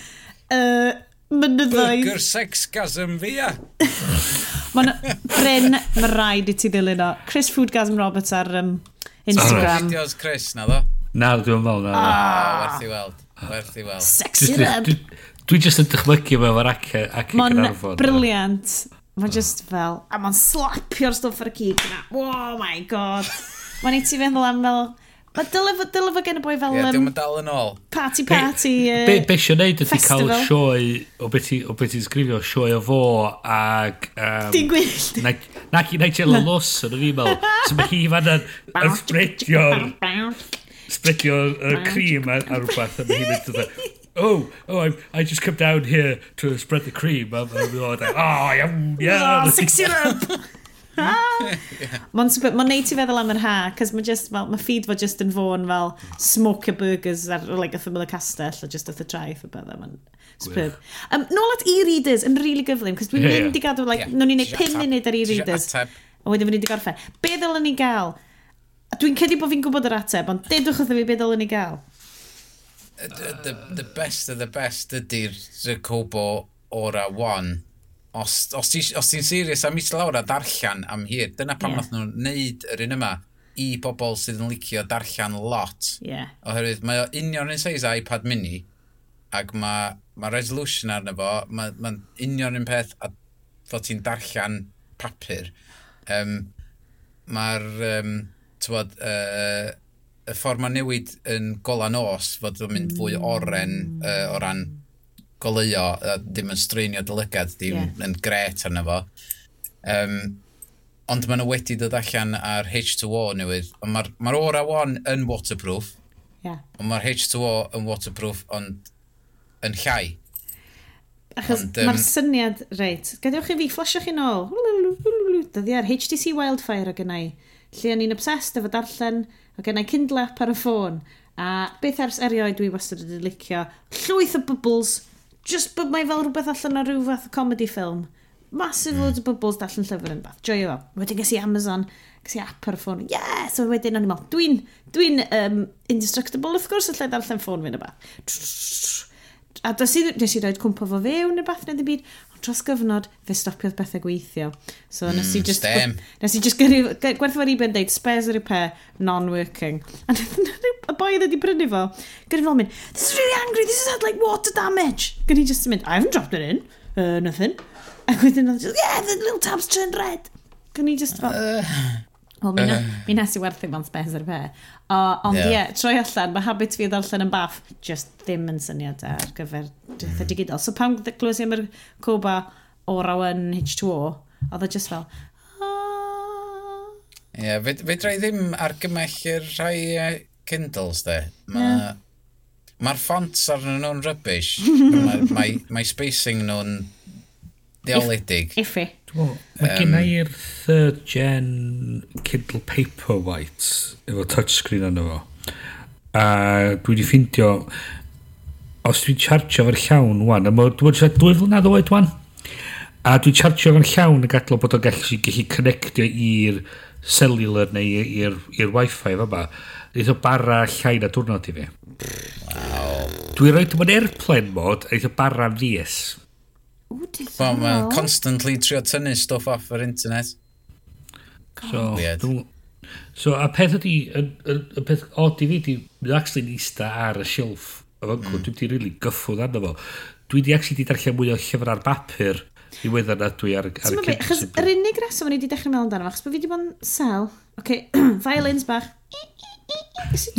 uh, mynyddoedd. Burger sexgasm fi, a. Mae'n Bryn, mae rhaid i ti ddilyn o. Chris Foodgasm Roberts ar um, Instagram. Sorry. Fideos Chris, na ddo? Na, dwi'n meddwl, na. Ah, werth i weld. Werth i weld. Sexy rub. Dwi jyst yn dychmygu mewn o'r ac ac yn arfon. Mae'n briliant. Mae'n just fel... A mae'n slapio'r stwff ar y cig yna. Oh my god. Mae'n i ti feddwl am fel... Mae dylai fod dyle fo gen y boi fel... Ie, yeah, um, dal yn ôl. Party party. Uh, be, be eisiau neud ydy cael sioe o beth ti'n sgrifio, sioe o fo ag... Um, Di'n gwyllt. Nac neud Nigel Lawson yn y fi mel. So mae hi fan yn ysbredio'r... Sbredio'r cream ar rhywbeth. A mae hi'n mynd oh, oh, I, I just come down here to spread the cream. I'm, I'm like, oh, yum, yum. Oh, sexy rub. Mae'n ma neud ti feddwl am yr ha, cos mae just, fel, mae ffid fo just yn fôn fel smoke burgers ar like, a ffymil y castell, o just at the traeth o beth. mae'n superb. Um, nôl at e-readers yn really gyflym, cos dwi'n mynd i gadw, like, yeah. nhw'n i'n neud pin munud ar e-readers. A wedyn fy ni'n di gorffen. Be ddylwn ni gael? Dwi'n cedi bod fi'n gwybod yr ateb, ond dedwch wrtho fi be ddylwn ni gael. The, the, the best of the best ydy'r Jacobo Ora 1 os, os ti'n ti serius am mis lawr a darllen am hir, dyna pam yeah. nhw'n neud yr un yma i bobl sydd yn licio darllen lot. Yeah. Oherwydd mae o union yn seis iPad mini, ac mae ma resolution arno fo, mae ma union un peth a fod ti'n darllen papur. Um, Mae'r, um, tywod, uh, y ffordd mae newid yn gola nos, fod yn mynd fwy oren uh, o ran goleuo, a ddim yn streinio dylygad, ddim yeah. yn gret arno fo. Um, ond maen nhw wedi dod allan ar H2O newydd. Mae'r ma, Aura One 1 yn waterproof, yeah. ond mae'r H2O yn waterproof, ond yn llai. Achos um, mae'r syniad, reit, gadewch chi fi, fflasio chi nôl. Dyddi ar HTC Wildfire o gynnau, lle o'n i'n obsessed efo darllen, o gynnau Kindle app ar y ffôn. A beth ers erioed dwi wastad wedi licio, llwyth o bubbles just bod mae fel rhywbeth allan ar rhyw fath hmm. o comedy film. Massive mm. loads o bobl darllen llyfr yn bath. Joio fo. Wedyn ges i Amazon, ges i app ar y ffôn. Yes! So wedyn o'n i'n meddwl, dwi'n dwi um, indestructible of course, allai darllen ffôn fi'n y bath. A does i, nes i roed cwmpa fo fewn neu bath neu ddim byd dros gyfnod, fe stopiodd bethau gweithio. So nes mm, i just... Stem. Nes i just gyrru, gwerthfawr i ben deud, spares a repair, non-working. A y boi oedd wedi brynu fo, gyrru fel mynd, this is really angry, this has had like water damage. Gyrru i just mynd, I haven't dropped it in, uh, nothing. A wedyn oedd just, yeah, the little tab's turned red. Gyrru i just fel... Uh, Wel, mi, na, eh. mi nes i werthu mewn spes ar y pe. O, ond ie, yeah. yeah, troi allan, mae habit fi ddarllen yn baff, just ddim yn syniad ar gyfer dweud mm. digidol. So pam glwys i am yr coba o awen H2O, oedd o just fel, ah. Ie, yeah, fe, fe ddim argymell i'r rhai uh, Kindles, de. Mae'r yeah. ma ffont arnyn nhw'n rybys. mae, ma, ma spacing nhw'n ddeoledig. Iffi. Mae gen i'r third gen Kindle Paperwhite efo touchscreen arno fo. A dwi wedi ffeindio, os dwi'n chargio fo'r llawn wan, a mae dwi'n siarad dwy flynedd oed wan, a dwi'n chargio fo'n llawn yn gadlo bod o'n gallu, gallu connectio i'r cellular neu i'r wifi fa ba. Eith o bara llai na diwrnod i fi. Wow. Dwi'n rhoi dim ond airplane mod, o bara fies. Ww, well, Wel, mae'n constantly trio tynnu stuff off yr internet. So, Weird. Dwi... so, a peth ydi, y, y, y peth od i fi, di, mae'n actually nista ar y shelf o fyngwr, mm. dwi wedi really gyffwrdd arno fo. Dwi wedi actually di darllen mwy o llyfr ar bapur i wedyn na dwi ar, ar y cyd. Achos yr unig reswm o'n i wedi dechrau meddwl amdano fo, achos bod fi wedi bod yn sel. Oce, okay, violins bach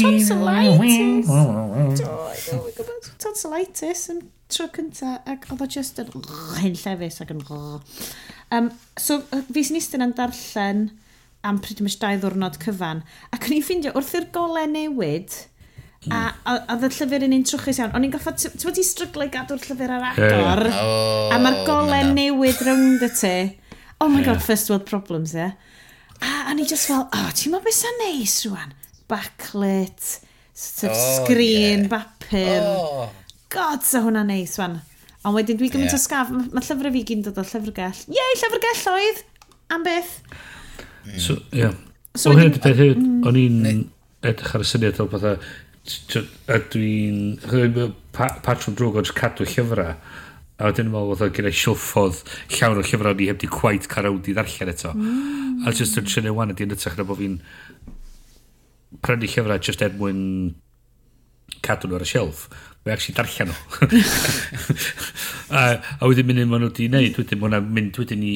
tonsillitis. Do, oh, tonsillitis yn tro cynta, ac oedd o just yn hyn llefus ac yn um, So, fi sy'n eistedd yn darllen am pretty much dau ddwrnod cyfan, ac o'n i'n ffeindio wrth i'r golau newid, A, a, a y llyfr yn un trwchus iawn. O'n i'n goffa, ti'n bod ti'n stryglau gadw'r llyfr ar agor, oh, a mae'r golau newid rownd y ti. Oh my yeah. god, first world problems, ie. Yeah. A o'n i just fel, oh, ti'n meddwl beth sy'n neis rwan? backlit, sort of oh, screen, yeah. bapur. Oh. God, sa hwnna neis, fan. Ond wedyn dwi gymaint yeah. o sgaf, mae ma llyfrau fi gyn dod o llyfrgell. Iei, llyfrgell oedd! Am beth? Mm. So, yeah. so o hyn, peth hyn, mm. o'n i'n edrych ar y syniad o bethau, a dwi'n patrwm drwg o'n cadw llyfrau, a wedyn yn meddwl oedd gyda silffodd llawn o llyfrau ni heb di gwaith carawd i ddarllen eto. Mm. A jyst yn trynu wan ydy'n ytrach na bod fi'n prynu llyfrau just er mwyn cadw nhw ar y shelf. Mae actually darllen nhw. a, a wedyn mynd maen nhw wedi gwneud, wedyn maen nhw'n mynd wedyn i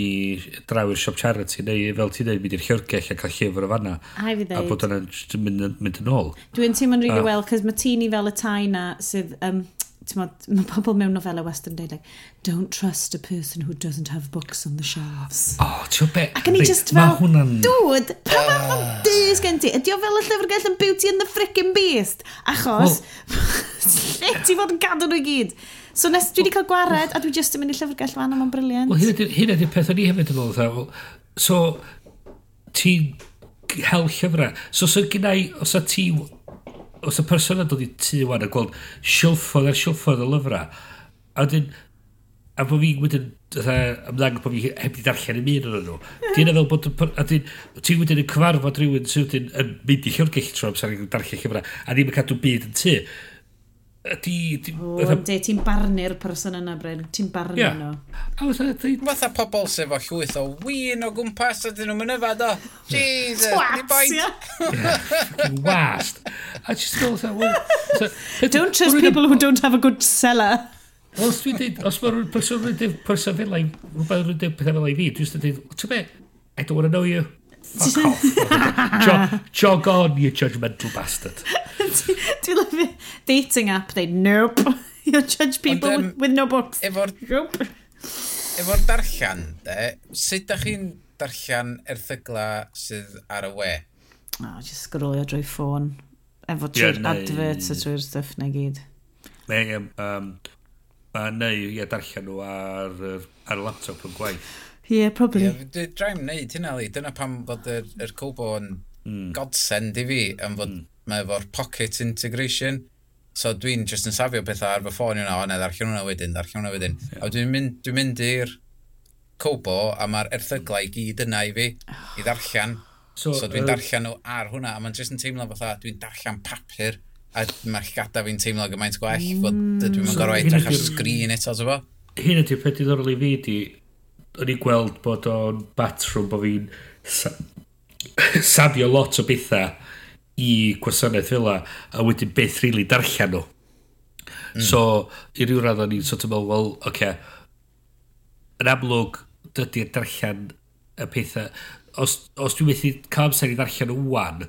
draw i'r siop charity, neu fel ti'n dweud, mynd i'r llyfrgell a cael llyfr o fanna. A, a bod yna'n mynd, mynd yn ôl. Dwi'n teimlo'n rili really well, cos mae ti'n i fel y tai na sydd... Um, Mod, mae pobl mewn nofelau western deud, like, don't trust a person who doesn't have books on the shelves. Oh, ti'n be? Ac yn i just fel, ma dude, pa fath ddewis gen ti? Ydy o fel y llyfrgell yn Beauty and the Frickin' Beast? Achos, lle ti fod yn gadw nhw i gyd? So nes dwi wedi cael gwared a dwi jyst yn mynd i llyfrgell fan am o'n briliant. Wel, hyn ydy'r peth o'n i hefyd yn meddwl. So, ti'n hel llyfrau. So, so gynnau, os a ti, os y person yn dod i tu wan a gweld silffodd a'r silffodd o lyfrau, a dyn, a bod fi wedyn ymddangos bod fi heb di darllen yn un o'n nhw. Dwi'n fel bod... A ti'n wedyn yn cyfarfod rhywun sydd wedyn yn mynd i llyfrgell tro amser yn darllen llyfrau, a ddim yn cadw byd yn tu. Ydy... ti'n barnu'r person yna, Bryn. Ti'n barnu yeah. nhw. A Fatha pobl sef o llwyth o win o gwmpas, ydyn nhw'n mynyfad o. Jesus, ni boint. Wast. A just go, Don't trust people who don't have a good seller. Wel, os dwi'n dweud, os mae rhywun person dweud person fel ei, rhywbeth rydw pethau fel ei fi, dwi'n dweud, ti'n be, I don't want to know you. Fuck off. jog, jog on, you judgmental bastard. Dwi'n lyfio dating app, they nope. You judge people Ond, um, with, with no books. Efo'r nope. efo'r darllian, de, sut da chi'n darllian erthygla sydd ar y we? Oh, just scrollio drwy ffôn. Efo trwy'r yeah, adverts a trwy'r stuff na gyd. Neu, um, a neu ie, darllen nhw ar, ar y laptop yn gwaith. Ie, yeah, probably. Yeah, Draim wneud hynna, li. Dyna pam bod yr, yr Cobo yn mm. godsend i fi, am fod mm. mae efo'r pocket integration. So dwi'n just yn safio pethau ar fy ffôn yna, o ne, ddarllen hwnna wedyn, ddarllen hwnna wedyn. Hmm, yeah. A dwi'n mynd, dwi mynd i'r Cobo, a mae'r erthyglau i gyd yna i fi, i ddarllen. So, so dwi'n darllen nhw ar hwnna, a mae'n jyst yn teimlo fatha, dwi'n darllen papur a mae'r llgada fi'n teimlo gymaint gwell, mm, fod dwi'n mynd so, gorau edrych ar sgrin eto, ti'n bo? Hyn ydy'r peth diddorol i fi di, o'n i gweld bod o'n batrwm bod fi'n sa safio lot o bethau i gwasanaeth fel a, wedyn beth rili really darllen nhw. Mm. So, i ryw radd o'n i'n sort of meddwl, wel, oce, okay, yn amlwg, dydy'r darllen y pethau, os, os dwi'n methu cael amser i ddarllen nhw wan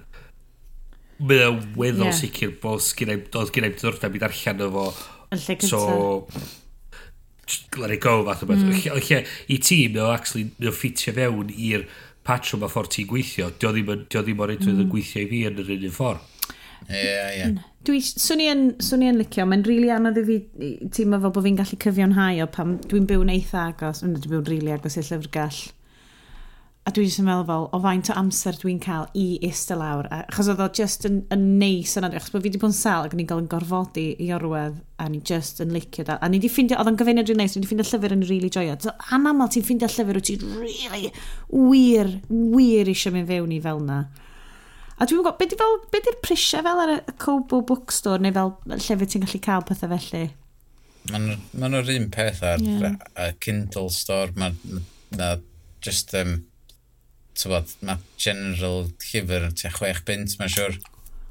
mae o'n weddol yeah. sicr bod oedd gen i'm diddordeb i ddarllen o fo. Yn lle cynta. So, let it go fath o beth. Mm. Lle, lle, i ti, mae o actually, mae o ffitio fewn i'r patrwm a ffordd ti'n gweithio. Dio ddim o'r edrych yn mm. gweithio i fi yn yr un ffordd. Ie, ie. Dwi, swn i yn, swn i yn licio, mae'n rili really anodd i fi teimlo fel bod fi'n gallu cyfiawnhau o pam dwi'n byw'n eitha agos, dwi'n byw'n rili really agos i'r llyfrgell a dwi'n jyst yn meddwl fel, o faint o amser dwi'n cael i eistedd lawr. Achos oedd o just yn, yn neis yna, achos bod fi wedi bod yn sel ac o'n i'n cael yn gorfodi i orwedd, a ni just yn licio da. A ni wedi ffeindio, oedd o'n gyfeiniad rili neis, ni wedi ffeindio llyfr yn rili really joio. So, anaml ti'n ffeindio llyfr wyt ti'n really wir, wir eisiau mynd fewn i fel na. A dwi'n gwybod, beth fel, beth yw'r prisiau fel ar y Cobo Bookstore, neu fel llefydd ti'n gallu cael pethau felly? Maen nhw'r ma un peth ar yeah. a Kindle Store, mae ma, ma just um, tywod, mae general llyfr tua chwech bint, mae'n siwr,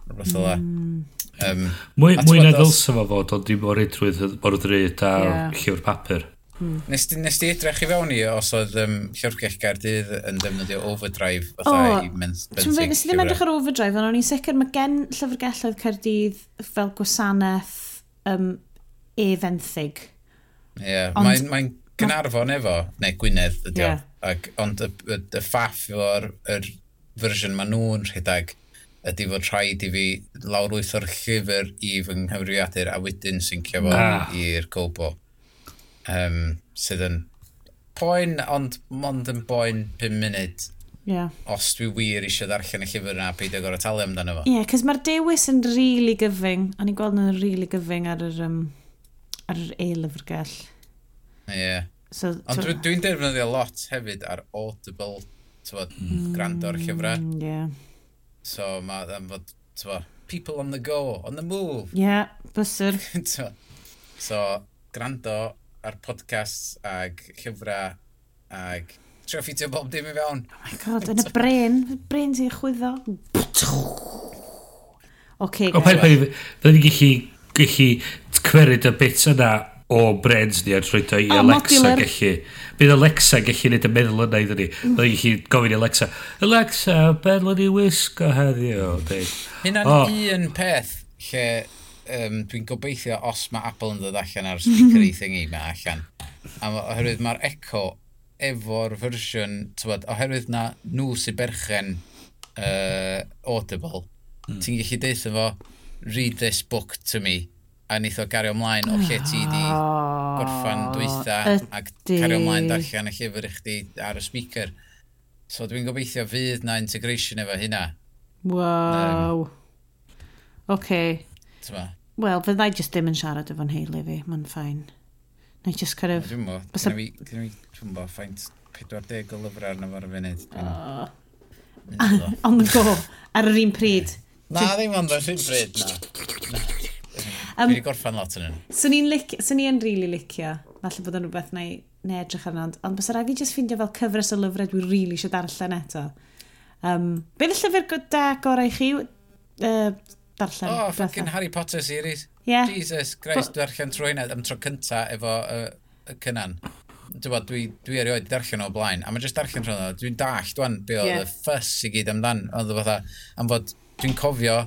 rhywbeth o la. Um, hmm. mwy mwy na ddylsa fo fod, ond dim o reidrwydd o'r ddryd a yeah. llyfr papur. Hmm. Nes, di, nes di edrych i fewn i os oedd um, Llyfrgell Gardydd yn defnyddio overdrive fatha oh, i mynd bentig. Nes i ddim edrych ar overdrive, ond o'n i'n sicr mae gen Llyfrgelloedd Cardydd fel gwasanaeth um, e-fenthyg. Ie, yeah, mae'n mae gynarfon efo, neu Gwynedd ydy yeah. o Ac, ond y, y, y ffaff o'r yr fersiwn maen nhw'n rhedeg ydy fod rhaid i fi lawrwyth o'r llyfr i fy nghyfrifiadur a wedyn syncio fo ah. i'r gobo. Um, sydd yn poen, ond mond yn boen 5 munud. Yeah. Os dwi wir eisiau ddarllen y llyfr yna, peidio gorau talu amdano fo. Ie, yeah, cys mae'r dewis yn rili really gyfyng. O'n i'n gweld yn rili really gyfyng ar yr, um, ar yr e-lyfrgell. Ie. Yeah. So, Ond dwi'n dwi defnyddio lot hefyd ar Audible, tywod, mm, gwrando ar llyfrau. Mm, yeah. So mae am fod, tywod, people on the go, on the move. Yeah, bysr. so, grando ar podcasts ag llyfrau ag trio ffitio bob dim i fewn. Oh my god, yn y bren, bren ti'n chwyddo. Oce, okay, guys. Fel ni gallu, gallu cwerid y bits yna o brands ni a troi i o, Alexa modular. gallu. Bydd Alexa gallu neud y meddwl yna iddyn ni. Bydd mm. gallu gofyn i Alexa, Alexa, beth lwn i wisgo heddiw. Hynna'n oh. un peth lle um, dwi'n gobeithio os mae Apple yn dod allan ar speakery thingy ma allan. A oherwydd mae'r Echo efo'r fersiwn, tywed, oherwydd na nhw sy'n berchen uh, Audible, mm. ti'n gallu deitha fo, read this book to me, a wnaeth o gario ymlaen o lle ti di gorffan dwytha ydy. ac cario ymlaen darllen y llyfr i chdi ar y speaker. So dwi'n gobeithio fydd na integration efo hynna. Wow. Um, OK. Wel, fydda i just ddim yn siarad efo'n heili fi, mae'n ffain. Na just kind of... Dwi'n mo, gyda fi, gyda fi, dwi'n mo, ffaint 40 o lyfrau arno fo'r funud. On the go, ar yr un pryd. Na, ddim ond ar yr un pryd, na. Um, Dwi wedi gorffan lot yn hyn. So ni'n lic, so ni rili really licio, falle bod yn rhywbeth neu neu edrych arno, ond bys rhaid fi jyst ffeindio fel cyfres o lyfrau dwi rili really eisiau darllen eto. Um, be ddyn llyfr gyda gorau i chi uh, darllen? Oh, ffocin Harry Potter series. Yeah. Jesus Christ, dwi'n darllen trwy hynny am tro cynta efo uh, y cynan. Dwi, bod, dwi, dwi erioed darllen o blaen, a mae jyst darllen trwy hynny. dwi'n dall, dwi'n be oedd yeah. y ffys i gyd amdan, oedd fatha, am fod dwi'n cofio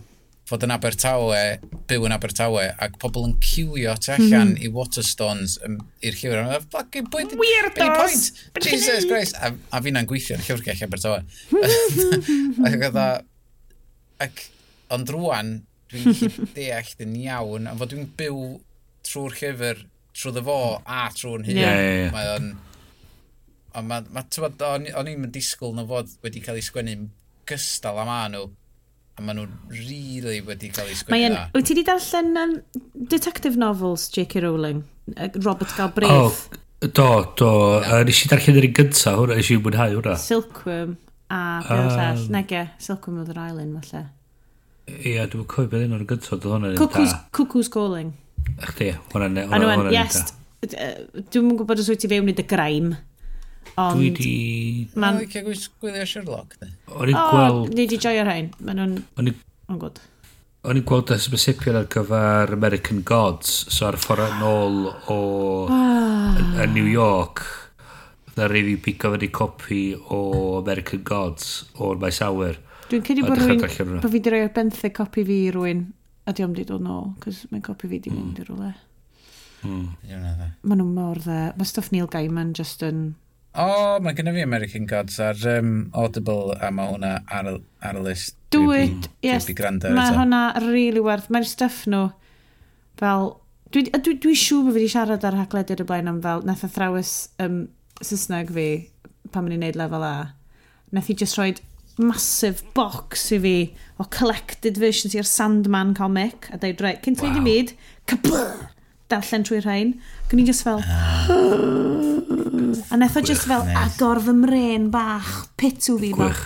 fod yn Abertawe, byw yn Abertawe, ac pobl yn cywio tu allan mm -hmm. i Waterstones um, i'r llyfr. A ffocin, pwy di... Weirdos! Jesus Christ! A, a fi'n gweithio yn llyfrgell Abertawe. ac oedd o... Ac, ond rwan, dwi'n deall yn iawn, ond fod dwi'n byw trwy'r llyfr, trwy ddefo a trwy'n hyn. Yeah, yeah, yeah. Mae o'n... Ond ma, ma, o'n o'n i'n disgwyl na fod wedi cael ei sgwennu gystal am a nhw, a maen nhw really wedi cael eu sgwini dda. Wyt ti wedi darllen um, detective novels J.K. Rowling? Robert Galbraith? Oh, do, do. No. Uh, nes i darllen yr un gynta hwnna, nes i mwynhau hwnna. Silkworm a beth um, llall. Nege, Silkworm oedd yr island, falle. Ia, dwi'n cofio beth un o'r gynta oedd hwnna'n Cuckoo's, Cuckoo's Calling. Ych di, hwnna'n e- hwnna'n Yes, dwi'n gwybod os wyt ti fewn i dy grime. Ond... Dwi di... Man... Mae'n licio gwylio Sherlock, ne? O'n i'n gweld... O, ni di joio rhain. Mae'n nhw'n... O'n i'n... O'n oh, gwrdd. O'n i'n gweld ysbysipion ar gyfer American Gods, so ar ffordd ah. yn ôl o... yn. New York. Na rhaid i bigo fyny copi o American Gods o'r maes awyr. Dwi'n cedi bod rwy'n... bod fi di roi ar benthyg copi fi i rwy'n. A di om di dod nôl, cos mae'n copi fi di mynd hmm. i rwle. Mm. Mae nhw mor dde. Mae stuff Neil Gaiman just yn... O, oh, mae gennym fi American Gods ar um, Audible a mae hwnna ar, ar y list. Do Dwi'n yes, mae hwnna really werth. Mae'r stuff nhw fel... Dwi, dwi, dwi, dwi siŵr bod fi wedi siarad ar hagledyr y blaen am fel nath e athrawys um, Saesneg fi pan mae'n gwneud lefel A. Nath i just roed massive box i fi o collected versions i'r Sandman comic a dweud, reit, cyn ti'n wow. i mi, kabur! darllen trwy rhain. Ac o'n i just fel... Ah. a nethau just fel agor fy mren bach, pitw fi. bach.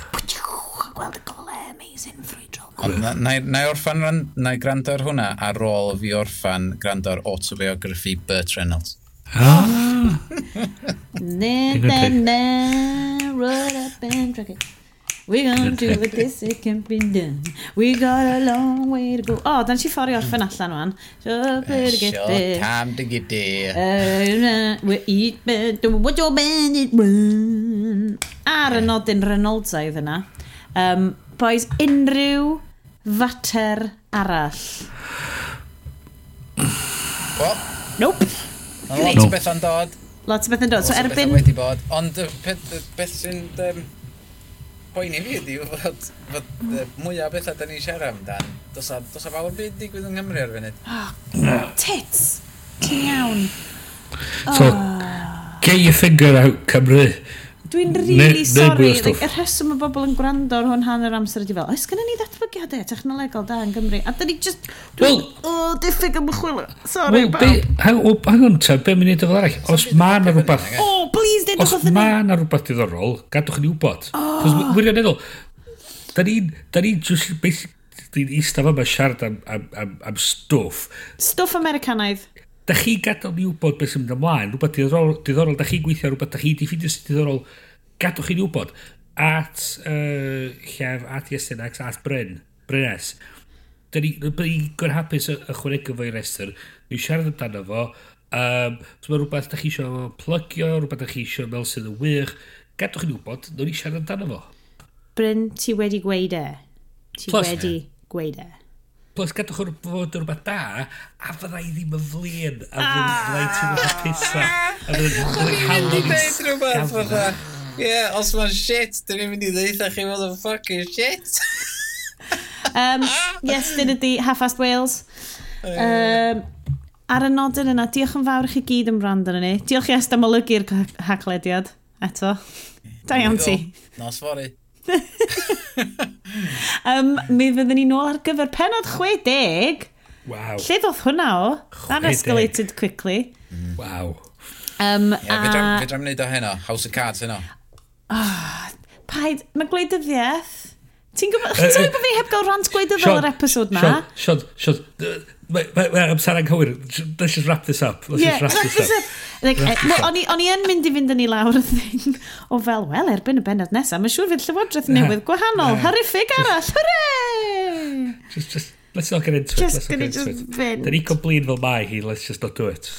Gweld y gole, amazing, ffrwydrol. Na, na, na i orffan, na i gwrando ar hwnna ar ôl fi orffan gwrando ar autobiography Bert Reynolds. Ah! Na, ne, na, roll up and drag it. We're gonna do what this it can be done. We got a long way to go. O, oh, dan si ffori orffen allan wan. So way to get there. Short time to get there. Uh, we eat better, what your bandit run. Ar y nodyn Reynoldsaidd yna. Um, boys, unrhyw fater arall. Wel? Nope. Lot o beth yn dod. Lots o beth yn dod. So. Lot o beth wedi bod. Ond beth sy'n poeni fi ydi fod, fod mwyaf bethau da ni'n siarad amdan, dos a, dos a fawr byd digwydd yng Nghymru ar funud. Oh, tits! Ti'n iawn! So, get your finger out, Cymru. Dwi'n really ne, sorry. Ne like, y rheswm y bobl yn gwrando ar hwn hanner amser ydi fel, oes gynnu ni ddatblygiadau e, technolegol da yn Gymru? A dyn ni just, dwi'n well, oh, diffyg am chwilio. Sorry, well, be, hang, o, hang on, ta, be mi'n neud o fel arall? Os ma na rhywbeth... Oh, please, dyn nhw'n Os ma na rhywbeth diddorol, gadwch ni wybod. Oh. Wirioneddol, da ni'n, da ni'n just, dwi'n eistaf yma siarad am, am, am, am stwff. Stwff Americanaidd da chi gadael ni wybod beth sy'n mynd ymlaen, rhywbeth diddorol, diddorol da chi gweithio rhywbeth da chi di ffidio sy'n diddorol gadwch chi ni wybod, at uh, Llef, at Iestenax, at Bryn, Brynes, da ni, ni gwrhapus ychwanegu fo i restr, ni'n siarad amdano fo, um, so mae rhywbeth da chi eisiau plygio, rhywbeth da chi eisiau fel sydd yn wych, gadwch chi ni wybod, ni'n ni siarad amdano fo. Bryn, ti wedi gweud e. Ti Plus, wedi gweud e. Plus, gadwch o'r bod yn rhywbeth da, a fydda i ddim yn flin, a fydda ah! i ddim yn hapusau. A fydda i'n hapusau. Ie, yeah, os mae'n shit, dyn ni'n mynd i ddeitha chi fod yn fucking shit. um, yes, dyn ydi Half Fast Wales. Um, ar y nodyn yna, diolch yn fawr i chi gyd yn brand yn ni. Diolch i est am olygu'r haglediad eto. Da iawn ti. Nos fori. um, mi fyddwn ni nôl ar gyfer penod 60. Wow. Lle ddodd hwnna o? That escalated quickly. Mm. Wow. Um, yeah, a... Fedram wneud o heno, House of Cards heno. Oh, paid, mae gwleidyddiaeth. Ti'n gwybod, chi'n teimlo bod fi heb gael rant gwleidyddol yr episod ma? Sean, Sean, Mae amser anghywir. Let's just wrap this up. Let's yeah, just wrap this up. Like, eh, o'n i yn mynd i fynd yn ei lawr y thing o fel, wel, erbyn y benod nesaf, mae'n siŵr fydd llywodraeth newydd gwahanol. Horrific arall. Hooray! Just, just, let's not get into it. Just let's not get into it. Da ni complete fel mai hi, let's just not do it.